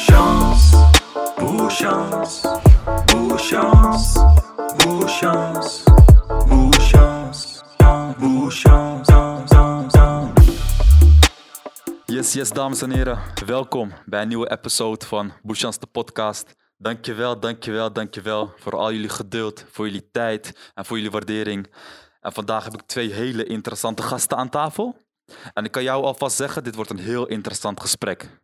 Bouchons, bouchons, bouchons, bouchons, bouchons, bouchons, Yes, yes, dames en heren. Welkom bij een nieuwe episode van Bouchans de podcast. Dankjewel, dankjewel, dankjewel voor al jullie geduld, voor jullie tijd en voor jullie waardering. En vandaag heb ik twee hele interessante gasten aan tafel. En ik kan jou alvast zeggen, dit wordt een heel interessant gesprek.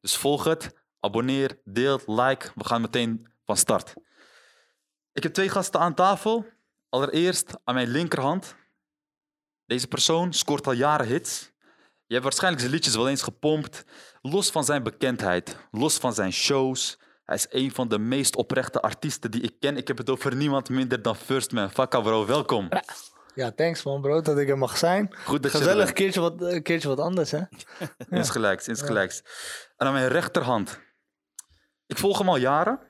Dus volg het, abonneer, deel, like. We gaan meteen van start. Ik heb twee gasten aan tafel. Allereerst aan mijn linkerhand. Deze persoon scoort al jaren hits. Je hebt waarschijnlijk zijn liedjes wel eens gepompt. Los van zijn bekendheid, los van zijn shows. Hij is een van de meest oprechte artiesten die ik ken. Ik heb het over niemand minder dan First Man. Fakka bro, welkom. Ja, thanks man bro, dat ik er mag zijn. Goed dat je er Gezellig, bent. keertje wat, een keertje wat anders hè. Insgelijks, insgelijks. En aan mijn rechterhand. Ik volg hem al jaren. Hij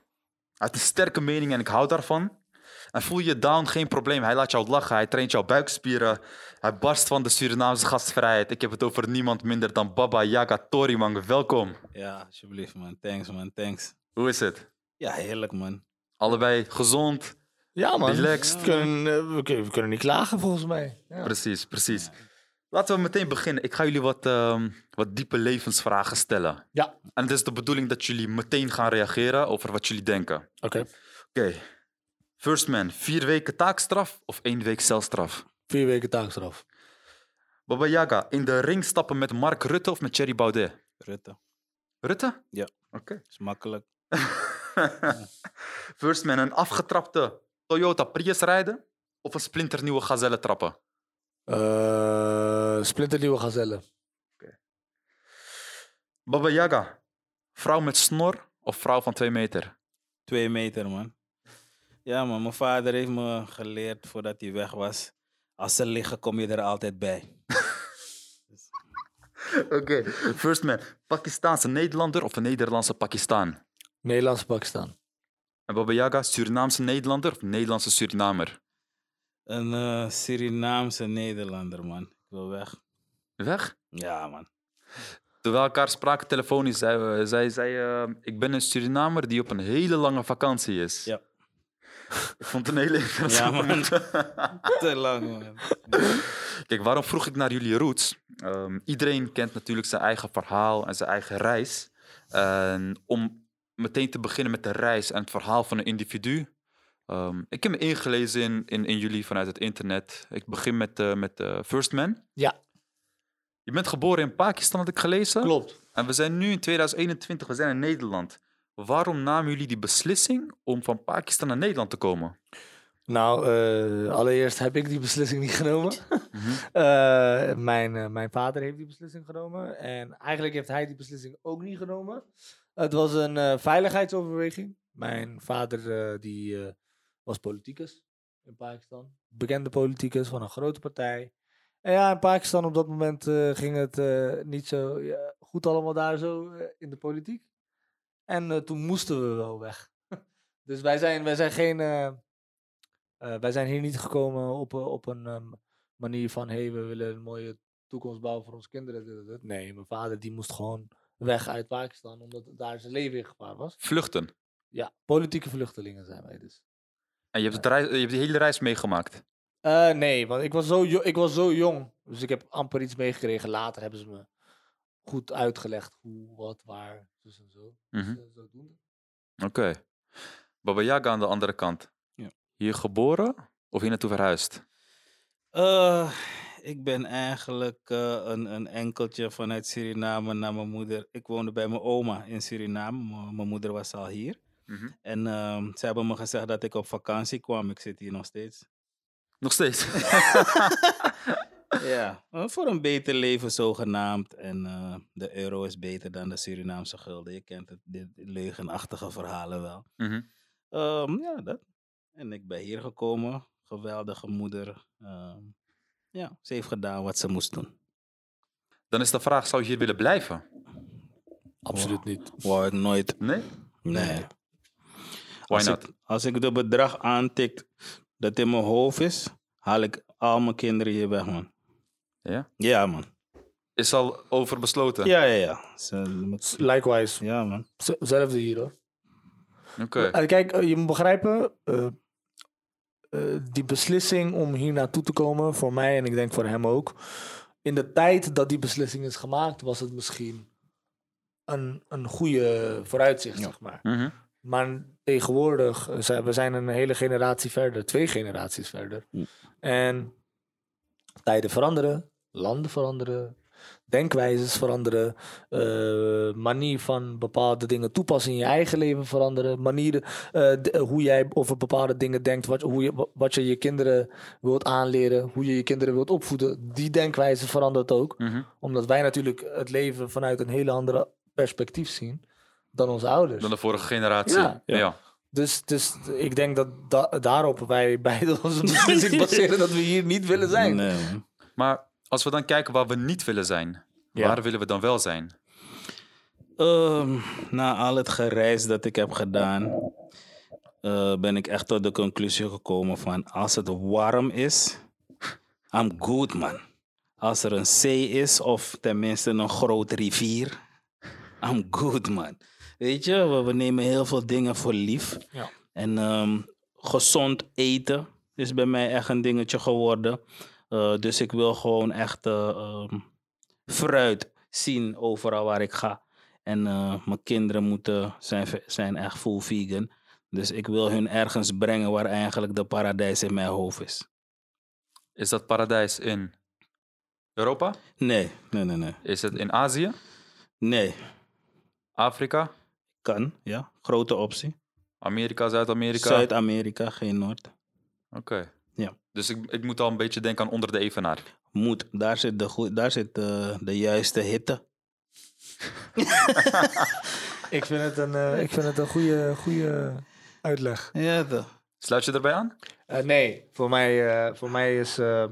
heeft een sterke mening en ik hou daarvan. En voel je down, geen probleem. Hij laat jou lachen, hij traint jouw buikspieren. Hij barst van de Surinaamse gastvrijheid. Ik heb het over niemand minder dan Baba Yaga Toriman. Welkom. Ja, alsjeblieft man. Thanks man, thanks. Hoe is het? Ja, heerlijk man. Allebei gezond. Ja man, Relaxed. We, kunnen, eh, we, kunnen, we kunnen niet klagen volgens mij. Ja. Precies, precies. Laten we meteen beginnen. Ik ga jullie wat, ehm, wat diepe levensvragen stellen. Ja, En het is de bedoeling dat jullie meteen gaan reageren over wat jullie denken. oké. Oké. First man, vier weken taakstraf of één week celstraf? Vier weken taakstraf. Baba Yaga, in de ring stappen met Mark Rutte of met Thierry Baudet? Rutte. Rutte? Ja. Oké. Is makkelijk. First man, een afgetrapte Toyota Prius rijden of een splinternieuwe Gazelle trappen? Eh splinternieuwe gazelle. Baba Yaga, vrouw met snor of vrouw van twee meter? Twee meter man. Ja man, mijn vader heeft me geleerd voordat hij weg was. Als ze liggen kom je er altijd bij. Oké. First man, Pakistaanse Nederlander of een Nederlandse Pakistan? Nederlandse Pakistan. En Baba Yaga, Surinaamse Nederlander of Nederlandse Surinamer? Een eh, Surinaamse Nederlander man. Wil weg. Weg? Ja man. Toen we elkaar spraken telefonisch, zei, we- zei zij: eh, Ik ben een Surinamer die op een hele lange vakantie is. Ja. Ik vond het een hele interessante Ja. Te lang man. Kijk, waarom vroeg ik naar jullie roots? Ehm, iedereen kent natuurlijk zijn eigen verhaal en zijn eigen reis. En om meteen te beginnen met de reis en het verhaal van een individu. Ehm, ik heb me ingelezen in, in, in jullie vanuit het internet. Ik begin met, eh, met eh, First Man. Ja, Je bent geboren in Pakistan, had ik gelezen. klopt. En we zijn nu in 2021, we zijn in Nederland. Waarom namen jullie die beslissing om van Pakistan naar Nederland te komen? Nou, eh, allereerst heb ik die beslissing niet genomen. Mhm. Mijn, mijn vader heeft die beslissing genomen. En eigenlijk heeft hij die beslissing ook niet genomen. Het was een veiligheidsoverweging. Mijn vader die, was politicus in Pakistan. Bekende politicus van een grote partij. En ja, in Pakistan op dat moment eh, ging het eh, niet zo ja, goed allemaal daar zo eh, in de politiek. En toen moesten we wel weg. dus wij zijn, wij zijn geen... wij zijn hier niet gekomen op, op een ehm, manier van... hé, hey, we willen een mooie toekomst bouwen voor onze kinderen. Nee, mijn vader die moest gewoon weg uit Pakistan... omdat daar zijn leven in gevaar was. Vluchten. Ja, politieke vluchtelingen zijn wij dus. En je hebt, het reis- je hebt die hele reis meegemaakt. Eh, nee, want ik was, zo ik was zo jong. Dus ik heb amper iets meegekregen. Later hebben ze me goed uitgelegd hoe, wat, waar, dus en zo. Dus, Mhm. eh, zodoende. Oké. Baba Yaga aan de andere kant. Ja. Hier geboren of hier naartoe verhuisd? Eh, ik ben eigenlijk eh, een, een enkeltje vanuit Suriname naar mijn moeder. Ik woonde bij mijn oma in Suriname. Mijn moeder was al hier. Mhm. En ehm, ze hebben me gezegd dat ik op vakantie kwam. Ik zit hier nog steeds. Nog steeds. Ja, voor een beter leven zogenaamd. En eh, de euro is beter dan de Surinaamse gulden. Je kent het, dit leugenachtige verhalen wel. Mhm. Ehm, ja, dat. En ik ben hier gekomen. Geweldige moeder. Ehm, ja, ze heeft gedaan wat ze moest doen. Dan is de vraag, zou je hier willen blijven? Absoluut niet. Wou ik nooit. Nee? Nee. Why Als not? ik, als ik de bedrag aantik dat in mijn hoofd is, haal ik al mijn kinderen hier weg, man. Ja? Ja, man. Is al over besloten? Ja, ja, ja. Likewise. Ja, man. Z- Zelfde hier hoor. Oké. Eh, kijk, eh, je moet begrijpen, eh, eh, die beslissing om hier naartoe te komen, voor mij en ik denk voor hem ook. In de tijd dat die beslissing is gemaakt, was het misschien een, een goede vooruitzicht, zeg maar. Mhm. Maar tegenwoordig, eh, we zijn een hele generatie verder, twee generaties verder. Hm. En tijden veranderen, landen veranderen, denkwijzes veranderen, eh, manier van bepaalde dingen toepassen in je eigen leven veranderen, manieren eh, hoe jij over bepaalde dingen denkt, wat, hoe je, wa- wat je je kinderen wilt aanleren, hoe je je kinderen wilt opvoeden, die denkwijze verandert ook Mhm. omdat wij natuurlijk het leven vanuit een hele andere perspectief zien dan onze ouders. Dan de vorige generatie. Ja. ja. Dus, dus ik denk dat da- daarop wij beide onze beslissing baseren dat we hier niet willen zijn. Nee. Maar als we dan kijken waar we niet willen zijn, Ja. waar willen we dan wel zijn? Ehm, na al het gereis dat ik heb gedaan, eh, ben ik echt tot de conclusie gekomen van als het warm is, I'm good man. Als er een zee is of tenminste een grote rivier, I'm good man. Weet je, we, we nemen heel veel dingen voor lief. Ja. En ehm, gezond eten is bij mij echt een dingetje geworden. Eh, dus ik wil gewoon echt eh, ehm, fruit zien overal waar ik ga. En eh, mijn kinderen moeten, zijn, zijn echt full vegan. Dus ik wil hun ergens brengen waar eigenlijk de paradijs in mijn hoofd is. Is dat paradijs in Europa? Nee, nee, nee, nee. Is het in Azië? Nee, Afrika? Kan, ja. Grote optie. Amerika, Zuid-Amerika? Zuid-Amerika, geen Noord. Oké. Ja. Dus ik, ik moet al een beetje denken aan onder de evenaar. Moet, daar zit de, daar zit de, de juiste hitte. Ik vind het een, eh, ik vind het een goede, goede uitleg. Ja, toch. Sluit je erbij aan? Eh, nee, voor mij, eh, voor mij is... eh,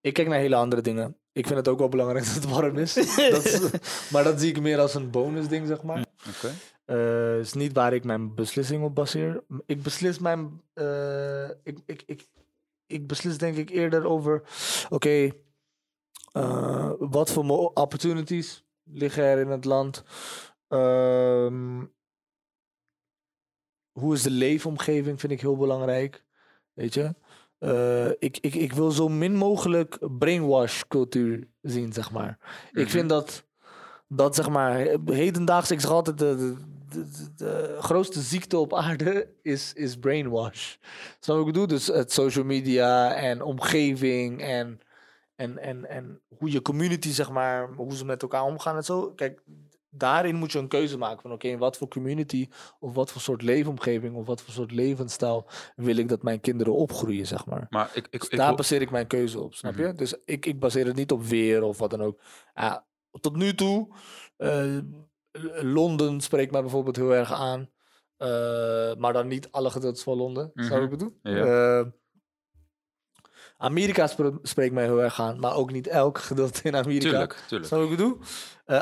ik kijk naar hele andere dingen. Ik vind het ook wel belangrijk dat het warm is. dat is maar dat zie ik meer als een bonusding, zeg maar. Oké. Eh, is niet waar ik mijn beslissing op baseer. Ik beslis mijn. eh, ik, ik, ik, ik beslis denk ik eerder over. Oké, eh, wat voor opportunities liggen er in het land? Ehm, hoe is de leefomgeving? Vind ik heel belangrijk. Weet je? Ik, ik, ik wil zo min mogelijk brainwash cultuur zien, zeg maar. Ik Mhm. vind dat dat zeg maar hedendaags, ik zeg altijd, de, de, de, de- de grootste ziekte op aarde is, is brainwash. Snap je wat ik bedoel? Dus het social media en omgeving en, en, en, en hoe je community, zeg maar, hoe ze met elkaar omgaan en zo. Kijk, daarin moet je een keuze maken van oké, in wat voor community of wat voor soort leefomgeving of wat voor soort levensstijl wil ik dat mijn kinderen opgroeien, zeg maar. Maar ik, ik, Dus daar baseer ik mijn keuze op, snap Mhm. je? Dus ik, ik baseer het niet op weer of wat dan ook. Ja, tot nu toe, L- Londen spreekt mij bijvoorbeeld heel erg aan. Eh, maar dan niet alle gedeeltes van Londen, je wat ik bedoel? Ja. Eh, Amerika spre- spreekt mij heel erg aan, maar ook niet elk gedeelte in Amerika. tuurlijk, tuurlijk. Wat ik bedoel?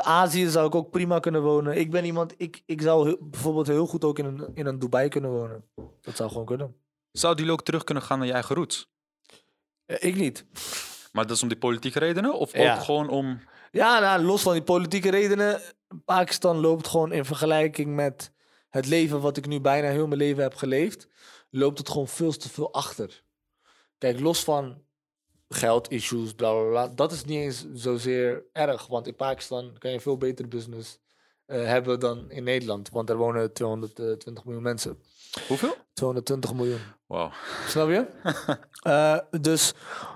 Azië zou ik ook prima kunnen wonen. Ik ben iemand, ik, ik zou heel- bijvoorbeeld heel goed ook in een, in een Dubai kunnen wonen. Dat zou gewoon kunnen. Zou die ook terug kunnen gaan naar je eigen roots? Ik niet. Maar dat is om die politieke redenen? Of Ja. ook gewoon om... Ja, nou, los van die politieke redenen. Pakistan loopt gewoon in vergelijking met het leven wat ik nu bijna heel mijn leven heb geleefd. Loopt het gewoon veel te veel achter. Kijk, los van geld-issues, bla bla bla. Dat is niet eens zozeer erg. Want in Pakistan kan je veel beter business eh, hebben dan in Nederland. Want er wonen 220 miljoen mensen. Hoeveel? 220 miljoen. Wauw. Snap je? Eh, dus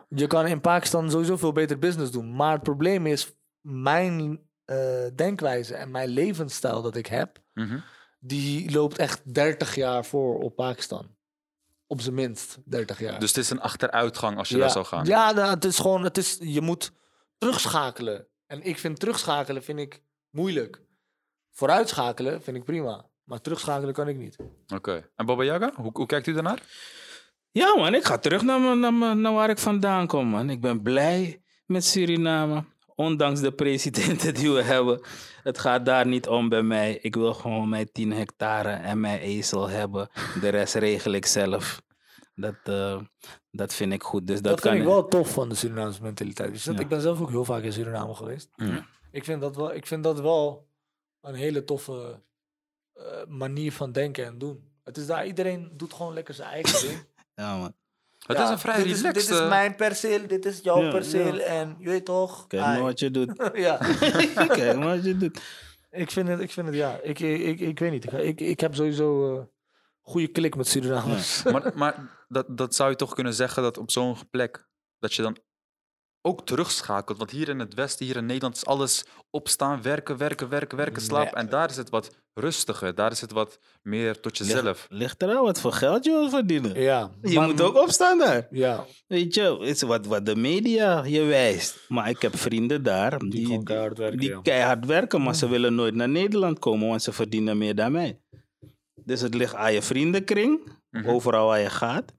je kan in Pakistan sowieso veel beter business doen. Maar het probleem is, mijn eh, denkwijze en mijn levensstijl dat ik heb, Mhm. die loopt echt 30 jaar voor op Pakistan. Op zijn minst 30 jaar. Dus het is een achteruitgang als je ja. daar zou gaan. Ja, nou, het is gewoon, het is, je moet terugschakelen. En ik vind terugschakelen vind ik moeilijk. Vooruitschakelen vind ik prima. Maar terugschakelen kan ik niet. Oké. En Baba Yaga, hoe, hoe kijkt u daarnaar? Ja man, ik ga terug naar, me- naar, me- naar waar ik vandaan kom man. Ik ben blij met Suriname. Ondanks de presidenten die we hebben. Het gaat daar niet om bij mij. Ik wil gewoon mijn 10 hectare en mijn ezel hebben. De rest regel ik zelf. Dat, eh, Dat vind ik goed. Dus dat, Dat, kan vind ik wel tof van de Surinaamse mentaliteit. Dus dat- Ja. Ik ben zelf ook heel vaak in Suriname geweest. Ik, vind dat wel, ik vind dat wel een hele toffe eh, manier van denken en doen. Het is daar, iedereen doet gewoon lekker zijn eigen ding. Ja, man. Het Ja, is een vrij dit is, dit is eh, mijn perceel, dit is jouw Ja, perceel. ja. En je weet toch? Kijk maar wat je doet. ja, Kijk maar wat je doet. ik vind het, ik vind het ja. Ik, ik, ik, ik weet niet. Ik, ik, ik heb sowieso eh goede klik met Surinamers. maar maar dat, dat zou je toch kunnen zeggen dat op zo'n plek, dat je dan ook terugschakelt. Want hier in het Westen, hier in Nederland, is alles opstaan, werken, werken, werken, werken, slapen. En daar is het wat rustiger. Daar is het wat meer tot jezelf. Ligt er al wat voor geld je wil verdienen. ja, Je maar- moet ook opstaan daar. Ja, Weet je, het is wat, wat de media je wijst. Maar ik heb vrienden daar die, die, gewoon keihard werken. die ja. keihard werken, maar ze willen nooit naar Nederland komen, want ze verdienen meer dan mij. Dus het ligt aan je vriendenkring, Mhm. overal waar je gaat.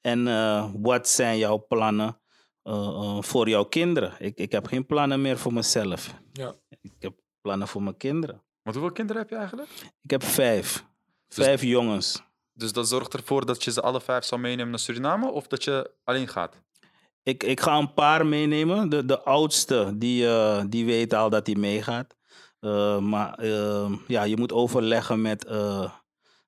En eh, wat zijn jouw plannen eh, eh, voor jouw kinderen? Ik, ik heb geen plannen meer voor mezelf. Ja. Ik heb plannen voor mijn kinderen. Want hoeveel kinderen heb je eigenlijk? Ik heb vijf. Dus- Vijf jongens. Dus dat zorgt ervoor dat je ze alle vijf zal meenemen naar Suriname of dat je alleen gaat? Ik, ik ga een paar meenemen. De, de oudste, die, eh, die weet al dat hij meegaat. Maar ja, je moet overleggen met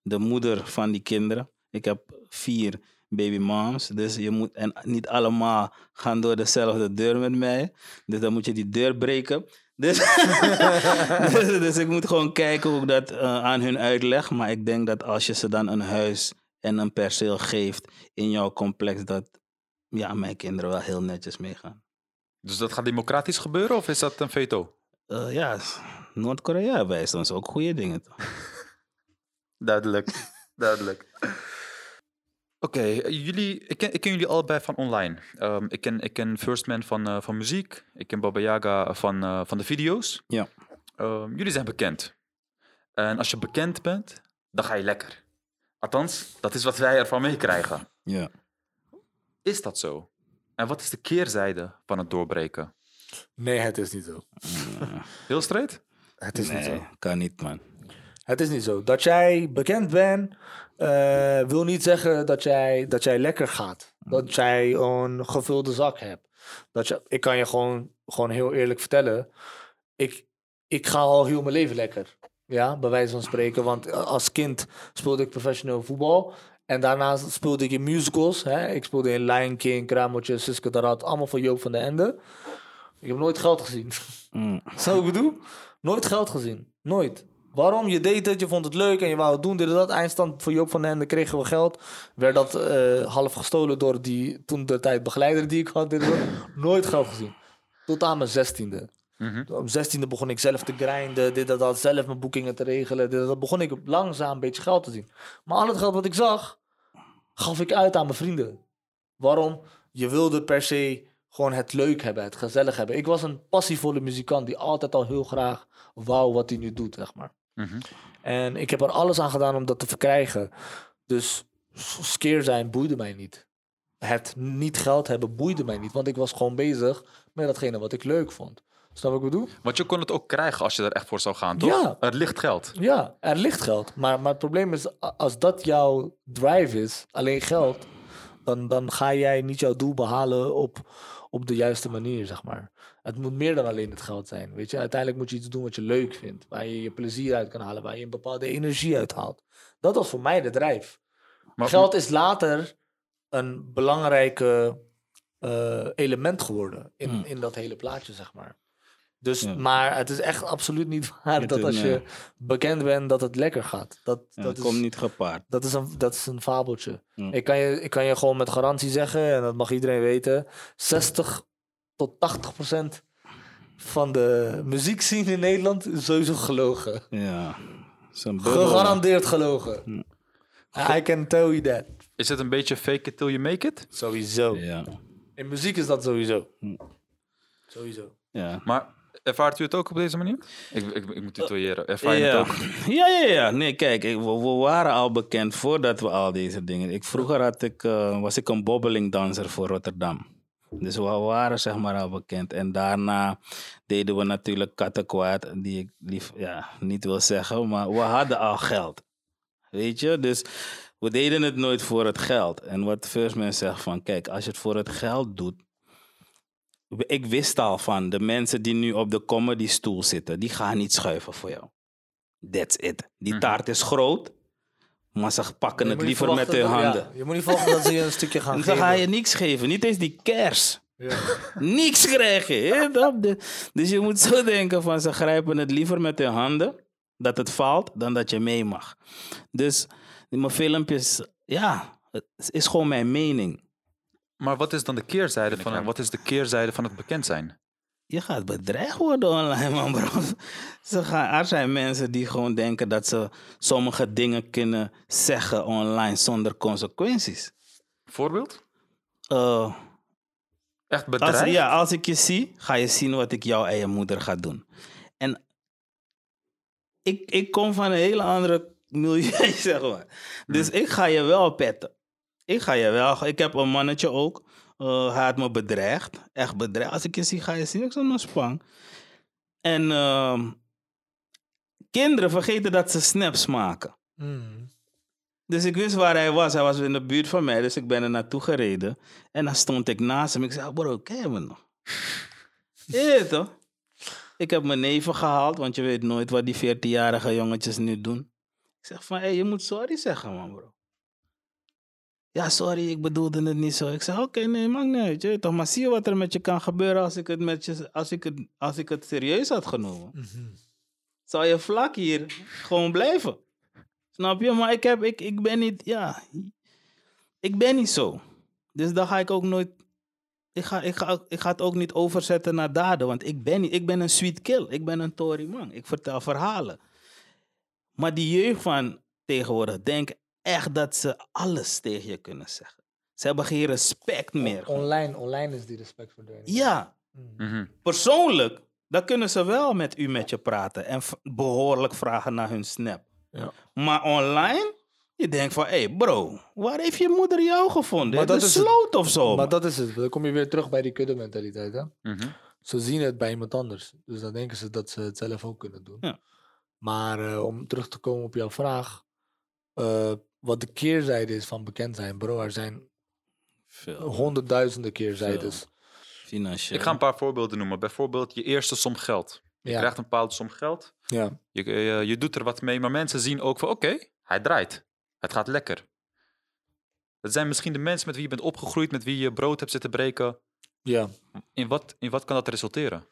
de moeder van die kinderen. Ik heb vier baby moms. Dus je moet, en niet allemaal gaan door dezelfde deur met mij. Dus dan moet je die deur breken. Dus, dus, dus ik moet gewoon kijken hoe ik dat eh, aan hun uitleg. Maar ik denk dat als je ze dan een huis en een perceel geeft in jouw complex, dat ja, mijn kinderen wel heel netjes meegaan. Dus dat gaat democratisch gebeuren of is dat een veto? Eh, ja, Noord-Korea wijst ons ook goede dingen. toe. Duidelijk, duidelijk. Oké, eh, jullie, ik, ken, ik ken jullie allebei van online. Ehm, ik, ken, ik ken First Man van, eh, van muziek. Ik ken Baba Yaga van, eh, van de video's. Ja. Ehm, jullie zijn bekend. En als je bekend bent, dan ga je lekker. Althans, dat is wat wij ervan meekrijgen. Ja. Is dat zo? En wat is de keerzijde van het doorbreken? Nee, het is niet zo. Heel straight? Het is niet zo. Kan niet, man. Het is niet zo. Dat jij bekend bent, eh, wil niet zeggen dat jij, dat jij lekker gaat. Dat jij een gevulde zak hebt. Dat je, ik kan je gewoon, gewoon heel eerlijk vertellen. Ik, ik ga al heel mijn leven lekker. Ja, bij wijze van spreken. Want als kind speelde ik professioneel voetbal. En daarnaast speelde ik in musicals. Hè. Ik speelde in Lion King, Kramertje, Siske Darat. Allemaal van Joop van den Ende. Ik heb nooit geld gezien. Mm. Zo ik bedoel? Nooit geld gezien. Nooit. Waarom? Je deed het, je vond het leuk en je wou het doen. Dit en dat. Eindstand voor Joop van den Ende kregen we geld. Werd dat eh, half gestolen door die toen de tijd begeleider die ik had. Dit en dat. Nooit geld gezien. Tot aan mijn zestiende. Mhm. Op zestiende begon ik zelf te grinden. Dit en dat. Zelf mijn boekingen te regelen. Dit dat. Begon ik langzaam een beetje geld te zien. Maar al het geld wat ik zag, gaf ik uit aan mijn vrienden. Waarom? Je wilde per se gewoon het leuk hebben, het gezellig hebben. Ik was een passievolle muzikant die altijd al heel graag wou wat hij nu doet, zeg maar. Mhm. En ik heb er alles aan gedaan om dat te verkrijgen. Dus skeer zijn boeide mij niet. Het niet geld hebben boeide mij niet, want ik was gewoon bezig met datgene wat ik leuk vond. Snap wat ik bedoel? Want je kon het ook krijgen als je er echt voor zou gaan, toch? Ja. Het ligt geld. Ja, er ligt geld. Maar, maar het probleem is, als dat jouw drive is, alleen geld, dan, dan ga jij niet jouw doel behalen op, op de juiste manier, zeg maar. Het moet meer dan alleen het geld zijn, weet je. Uiteindelijk moet je iets doen wat je leuk vindt, waar je je plezier uit kan halen, waar je een bepaalde energie uit haalt. Dat was voor mij de drive. Maar, Geld is later een belangrijke eh, element geworden in, Hmm. in dat hele plaatje, zeg maar. Dus, Ja. maar het is echt absoluut niet waar dat als je bekend bent, dat het lekker gaat. Dat, Ja, dat, dat komt is, niet gepaard. dat, is, een, dat is een fabeltje. Ja. Ik, kan je, ik kan je gewoon met garantie zeggen, en dat mag iedereen weten, 60 tot 80 procent van de muziekscene in Nederland is sowieso gelogen. Ja. Gegarandeerd gelogen. I can tell you that. is het een beetje fake it till you make it? Sowieso. Ja. In muziek is dat sowieso. Hm. Sowieso. Ja. Maar ervaart u het ook op deze manier? Ik, ik, ik moet tutoyeren. Ervaar je ja. het ook? Ja, ja, ja. Nee, kijk, ik, we, we waren al bekend voordat we al deze dingen... Ik, vroeger had ik, eh, was ik een bobbelingdanser voor Rotterdam. Dus we waren zeg maar al bekend. En daarna deden we natuurlijk kattenkwaad, die ik lief ja, niet wil zeggen. Maar we hadden al geld. Weet je? Dus we deden het nooit voor het geld. En wat First Man zegt van, kijk, als je het voor het geld doet... Ik wist al van, de mensen die nu op de comedy stoel zitten, die gaan niet schuiven voor jou. That's it. Die Mhm. taart is groot, maar ze pakken het liever met hun handen. ja, je moet niet verwachten dat ze je een stukje gaan En geven. dan ga je niks geven, niet eens die kers. Ja. Niks krijg je. Dus je moet zo denken van ze grijpen het liever met hun handen, dat het valt, dan dat je mee mag. Dus mijn filmpjes, ja, het is gewoon mijn mening. Maar wat is dan de keerzijde van, wat is de keerzijde van het bekend zijn? Je gaat bedreigd worden online, man, bro. Ze gaan, er zijn mensen die gewoon denken dat ze sommige dingen kunnen zeggen online zonder consequenties. Voorbeeld? Eh, Echt Als, bedreigd? ja, als ik je zie, ga je zien wat ik jou en je moeder ga doen. En ik, ik kom van een hele andere milieu, zeg maar. Dus ik ga je wel petten. Ik ga je wel... Ik heb een mannetje ook. Eh, hij had me bedreigd. Echt bedreigd. Als ik je zie, ga je zien. Ik zo'n spang. En ehm, kinderen vergeten dat ze snaps maken. Mm. Dus ik wist waar hij was. Hij was in de buurt van mij, dus ik ben er naartoe gereden. En dan stond ik naast hem. Ik zei, bro, ken me nog? Ja, toch? Ik heb mijn neven gehaald, want je weet nooit wat die 14-jarige jongetjes nu doen. Ik zeg van, hé, je moet sorry zeggen, man, bro. Ja, sorry, ik bedoelde het niet zo. Ik zeg, oké, nee, mag niet uit, je toch. Maar zie je wat er met je kan gebeuren als ik het, met je, als ik het, als ik het serieus had genomen? Mhm. zou je vlak hier gewoon blijven. Snap je? Maar ik, heb, ik, ik ben niet, ja, ik ben niet zo. Dus dan ga ik ook nooit, ik ga, ik, ga, ik ga het ook niet overzetten naar daden, want ik ben niet, ik ben een sweet kill. Ik ben een Tory man. Ik vertel verhalen. Maar die jeugd van tegenwoordig denken echt dat ze alles tegen je kunnen zeggen. Ze hebben geen respect meer. Online, online is die respect verdwenen. Ja, Mm. Mhm. persoonlijk, dan kunnen ze wel met u met je praten en v- behoorlijk vragen naar hun snap. Ja. Maar online, je denkt van, hé hey bro, waar heeft je moeder jou gevonden? Maar dat dat is het. sloot of zo. Maar dat is het. Dan kom je weer terug bij die kudde mentaliteit. Hè? Mhm. Ze zien het bij iemand anders. Dus dan denken ze dat ze het zelf ook kunnen doen. Ja. Maar eh, om terug te komen op jouw vraag. eh, wat de keerzijde is van bekend zijn. Bro, er zijn Veel. honderdduizenden keerzijdes. Financieel. Ik ga een paar voorbeelden noemen. Bijvoorbeeld je eerste som geld. Je Ja. krijgt een bepaalde som geld. ja. Je, je, je doet er wat mee, maar mensen zien ook van oké, hij draait. Het gaat lekker. Dat zijn misschien de mensen met wie je bent opgegroeid, met wie je brood hebt zitten breken. ja. In wat, in wat kan dat resulteren?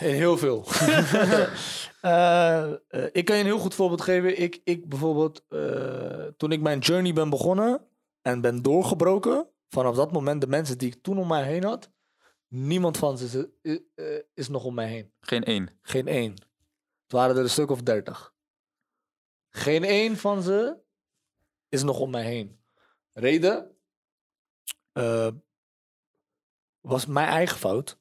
In heel veel. Eh, eh, ik kan je een heel goed voorbeeld geven. Ik, ik bijvoorbeeld, eh, toen ik mijn journey ben begonnen en ben doorgebroken, vanaf dat moment, de mensen die ik toen om mij heen had, niemand van ze is, is nog om mij heen. Geen één. Geen één. Het waren er een stuk of dertig. Geen één van ze is nog om mij heen. Reden eh, was mijn eigen fout.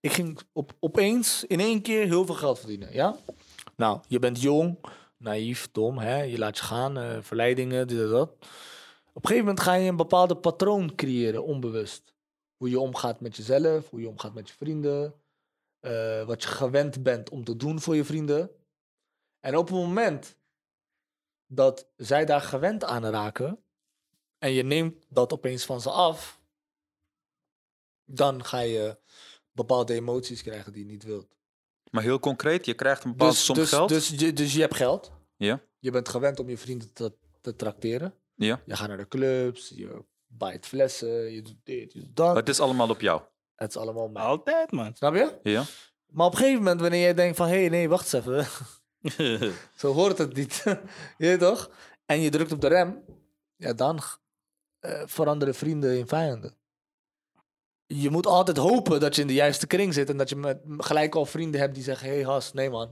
Ik ging op, opeens in één keer heel veel geld verdienen. Ja? Nou, je bent jong, naïef, dom. Hè? Je laat je gaan, eh, verleidingen, dit en dat. Op een gegeven moment ga je een bepaalde patroon creëren, onbewust. Hoe je omgaat met jezelf, hoe je omgaat met je vrienden eh, wat je gewend bent om te doen voor je vrienden. En op het moment dat zij daar gewend aan raken en je neemt dat opeens van ze af, dan ga je bepaalde emoties krijgen die je niet wilt. Maar heel concreet, je krijgt een bepaalde Dus, som dus, geld. dus, je, dus je hebt geld. Ja. Je bent gewend om je vrienden te, te trakteren. Ja. Je gaat naar de clubs, je bijt flessen, je doet dit, je doet dat. Het is allemaal op jou. Het is allemaal mij. Altijd, man. Snap je? Ja. Maar op een gegeven moment, wanneer je denkt van... hé, hey, nee, wacht eens even. Zo hoort het niet. je weet toch? En je drukt op de rem. Ja, dan eh, veranderen vrienden in vijanden. Je moet altijd hopen dat je in de juiste kring zit. En dat je met, gelijk al vrienden hebt die zeggen... Hé, hey, has, nee man.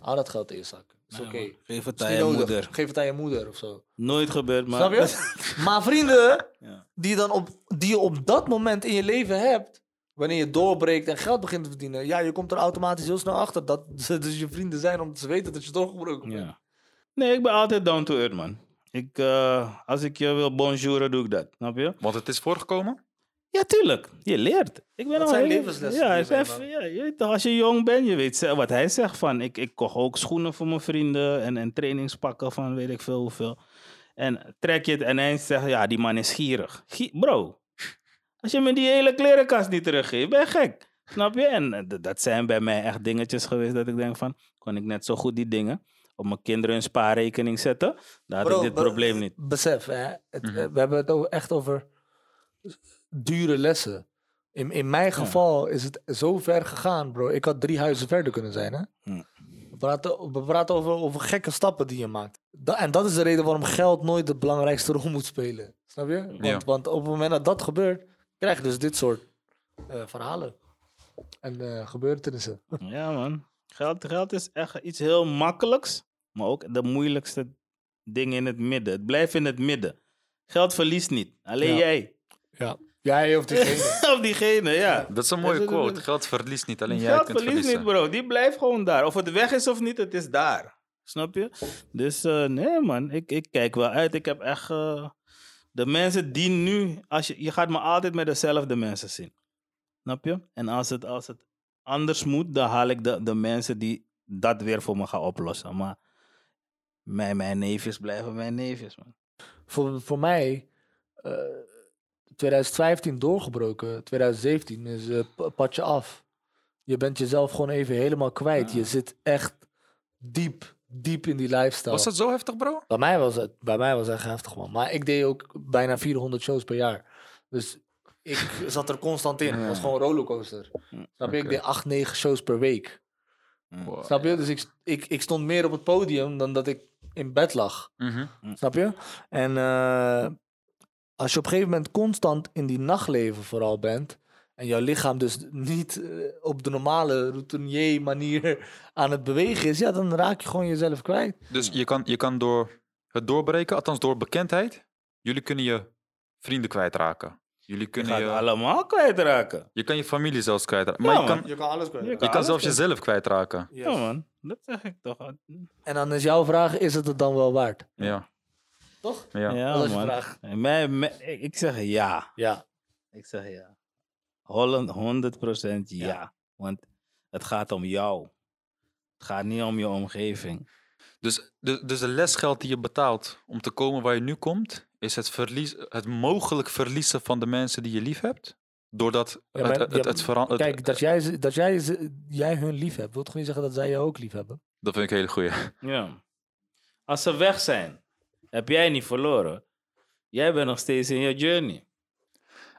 Hou dat geld in je zak. Is oké. Geef het aan je nodig. moeder. Geef het aan je moeder of zo. Nooit gebeurd, maar... Snap je? maar vrienden Ja. die, je dan op, die je op dat moment in je leven hebt... Wanneer je doorbreekt en geld begint te verdienen... Ja, je komt er automatisch heel snel achter dat ze dus je vrienden zijn... om te weten dat je doorgebroken bent. Ja. Nee, ik ben altijd down to earth, man. Ik, eh, als ik je wil bonjouren, doe ik dat. Snap je? Want het is voorgekomen. Ja, tuurlijk. Je leert. Ik ben Dat al zijn heel- levenslessen Ja, even- je als je jong bent, je weet wat hij zegt van... Ik, ik kocht ook schoenen voor mijn vrienden en, en trainingspakken van weet ik veel hoeveel. En trek je het en hij zegt, ja, die man is gierig. Gie- Bro, als je me die hele klerenkast niet teruggeeft, ben je gek. Snap je? En eh, dat zijn bij mij echt dingetjes geweest dat ik denk van... Kon ik net zo goed die dingen op mijn kinderen een spaarrekening zetten? Dan had Bro, ik dit probleem niet. Besef, hè, het, Mhm. eh, we hebben het over, echt over dure lessen. In, in mijn geval is het zo ver gegaan, bro. Ik had drie huizen verder kunnen zijn, hè? We praten, we praten over, over gekke stappen die je maakt. Da- en dat is de reden waarom geld nooit de belangrijkste rol moet spelen. Snap je? Want, Ja. want op het moment dat dat gebeurt, krijg je dus dit soort eh, verhalen. En eh, gebeurtenissen. Ja, man. Geld, geld is echt iets heel makkelijks, maar ook de moeilijkste ding in het midden. Het blijft in het midden. Geld verliest niet. Alleen Ja. jij. Ja. Jij of diegene. of diegene, ja. Dat is een mooie quote. Geld verliest niet, alleen jij Geld kunt verliest verliezen. niet, bro. Die blijft gewoon daar. Of het weg is of niet, het is daar. Snap je? Dus eh, nee, man. Ik, ik kijk wel uit. Ik heb echt... eh, de mensen die nu... Als je, je gaat me altijd met dezelfde mensen zien. Snap je? En als het, als het anders moet, dan haal ik de, de mensen die dat weer voor me gaan oplossen. Maar mijn, mijn neefjes blijven mijn neefjes, man. voor, voor mij, eh 2015 doorgebroken, 2017 is eh, p- padje af. Je bent jezelf gewoon even helemaal kwijt. Je zit echt diep, diep in die lifestyle. Was dat zo heftig, bro? Bij mij was het, bij mij was het echt heftig, man. Maar ik deed ook bijna 400 shows per jaar. Dus ik zat er constant in. Het was gewoon een rollercoaster. Snap je? Ik deed 8, 9 shows per week. Wow. Snap je? Dus ik, ik, ik stond meer op het podium dan dat ik in bed lag. Mhm. Snap je? En eh, als je op een gegeven moment constant in die nachtleven vooral bent. En jouw lichaam dus niet eh, op de normale routinier manier aan het bewegen is. Ja, dan raak je gewoon jezelf kwijt. Dus je kan, je kan door het doorbreken, althans door bekendheid, jullie kunnen je vrienden kwijtraken. Jullie Je kunnen gaat je, allemaal kwijtraken. je kan je familie zelfs kwijtraken. Ja, Maar je man. kan, Je kan alles kwijt. Je je kan zelfs kwijt. jezelf kwijtraken. Ja, man. Dat zeg ik toch. En dan is jouw vraag, is het het dan wel waard? Ja. Toch? ja. Ja, Dat is je man. vraag. En mij, mij- ik, zeg ja. Ja. Ik zeg ja. Holland 100% ja. Want het gaat om jou. Het gaat niet om je omgeving. Dus, dus, dus de lesgeld die je betaalt om te komen waar je nu komt, is het, verlies, het mogelijk verliezen van de mensen die je lief hebt. Doordat Ja, het, maar- het, ja, het, het verandert. Kijk, dat jij, dat jij, jij hun lief hebt, wil toch niet zeggen dat zij je ook lief hebben? Dat vind ik een hele goeie. Ja. Als ze weg zijn, heb jij niet verloren. Jij bent nog steeds in je journey.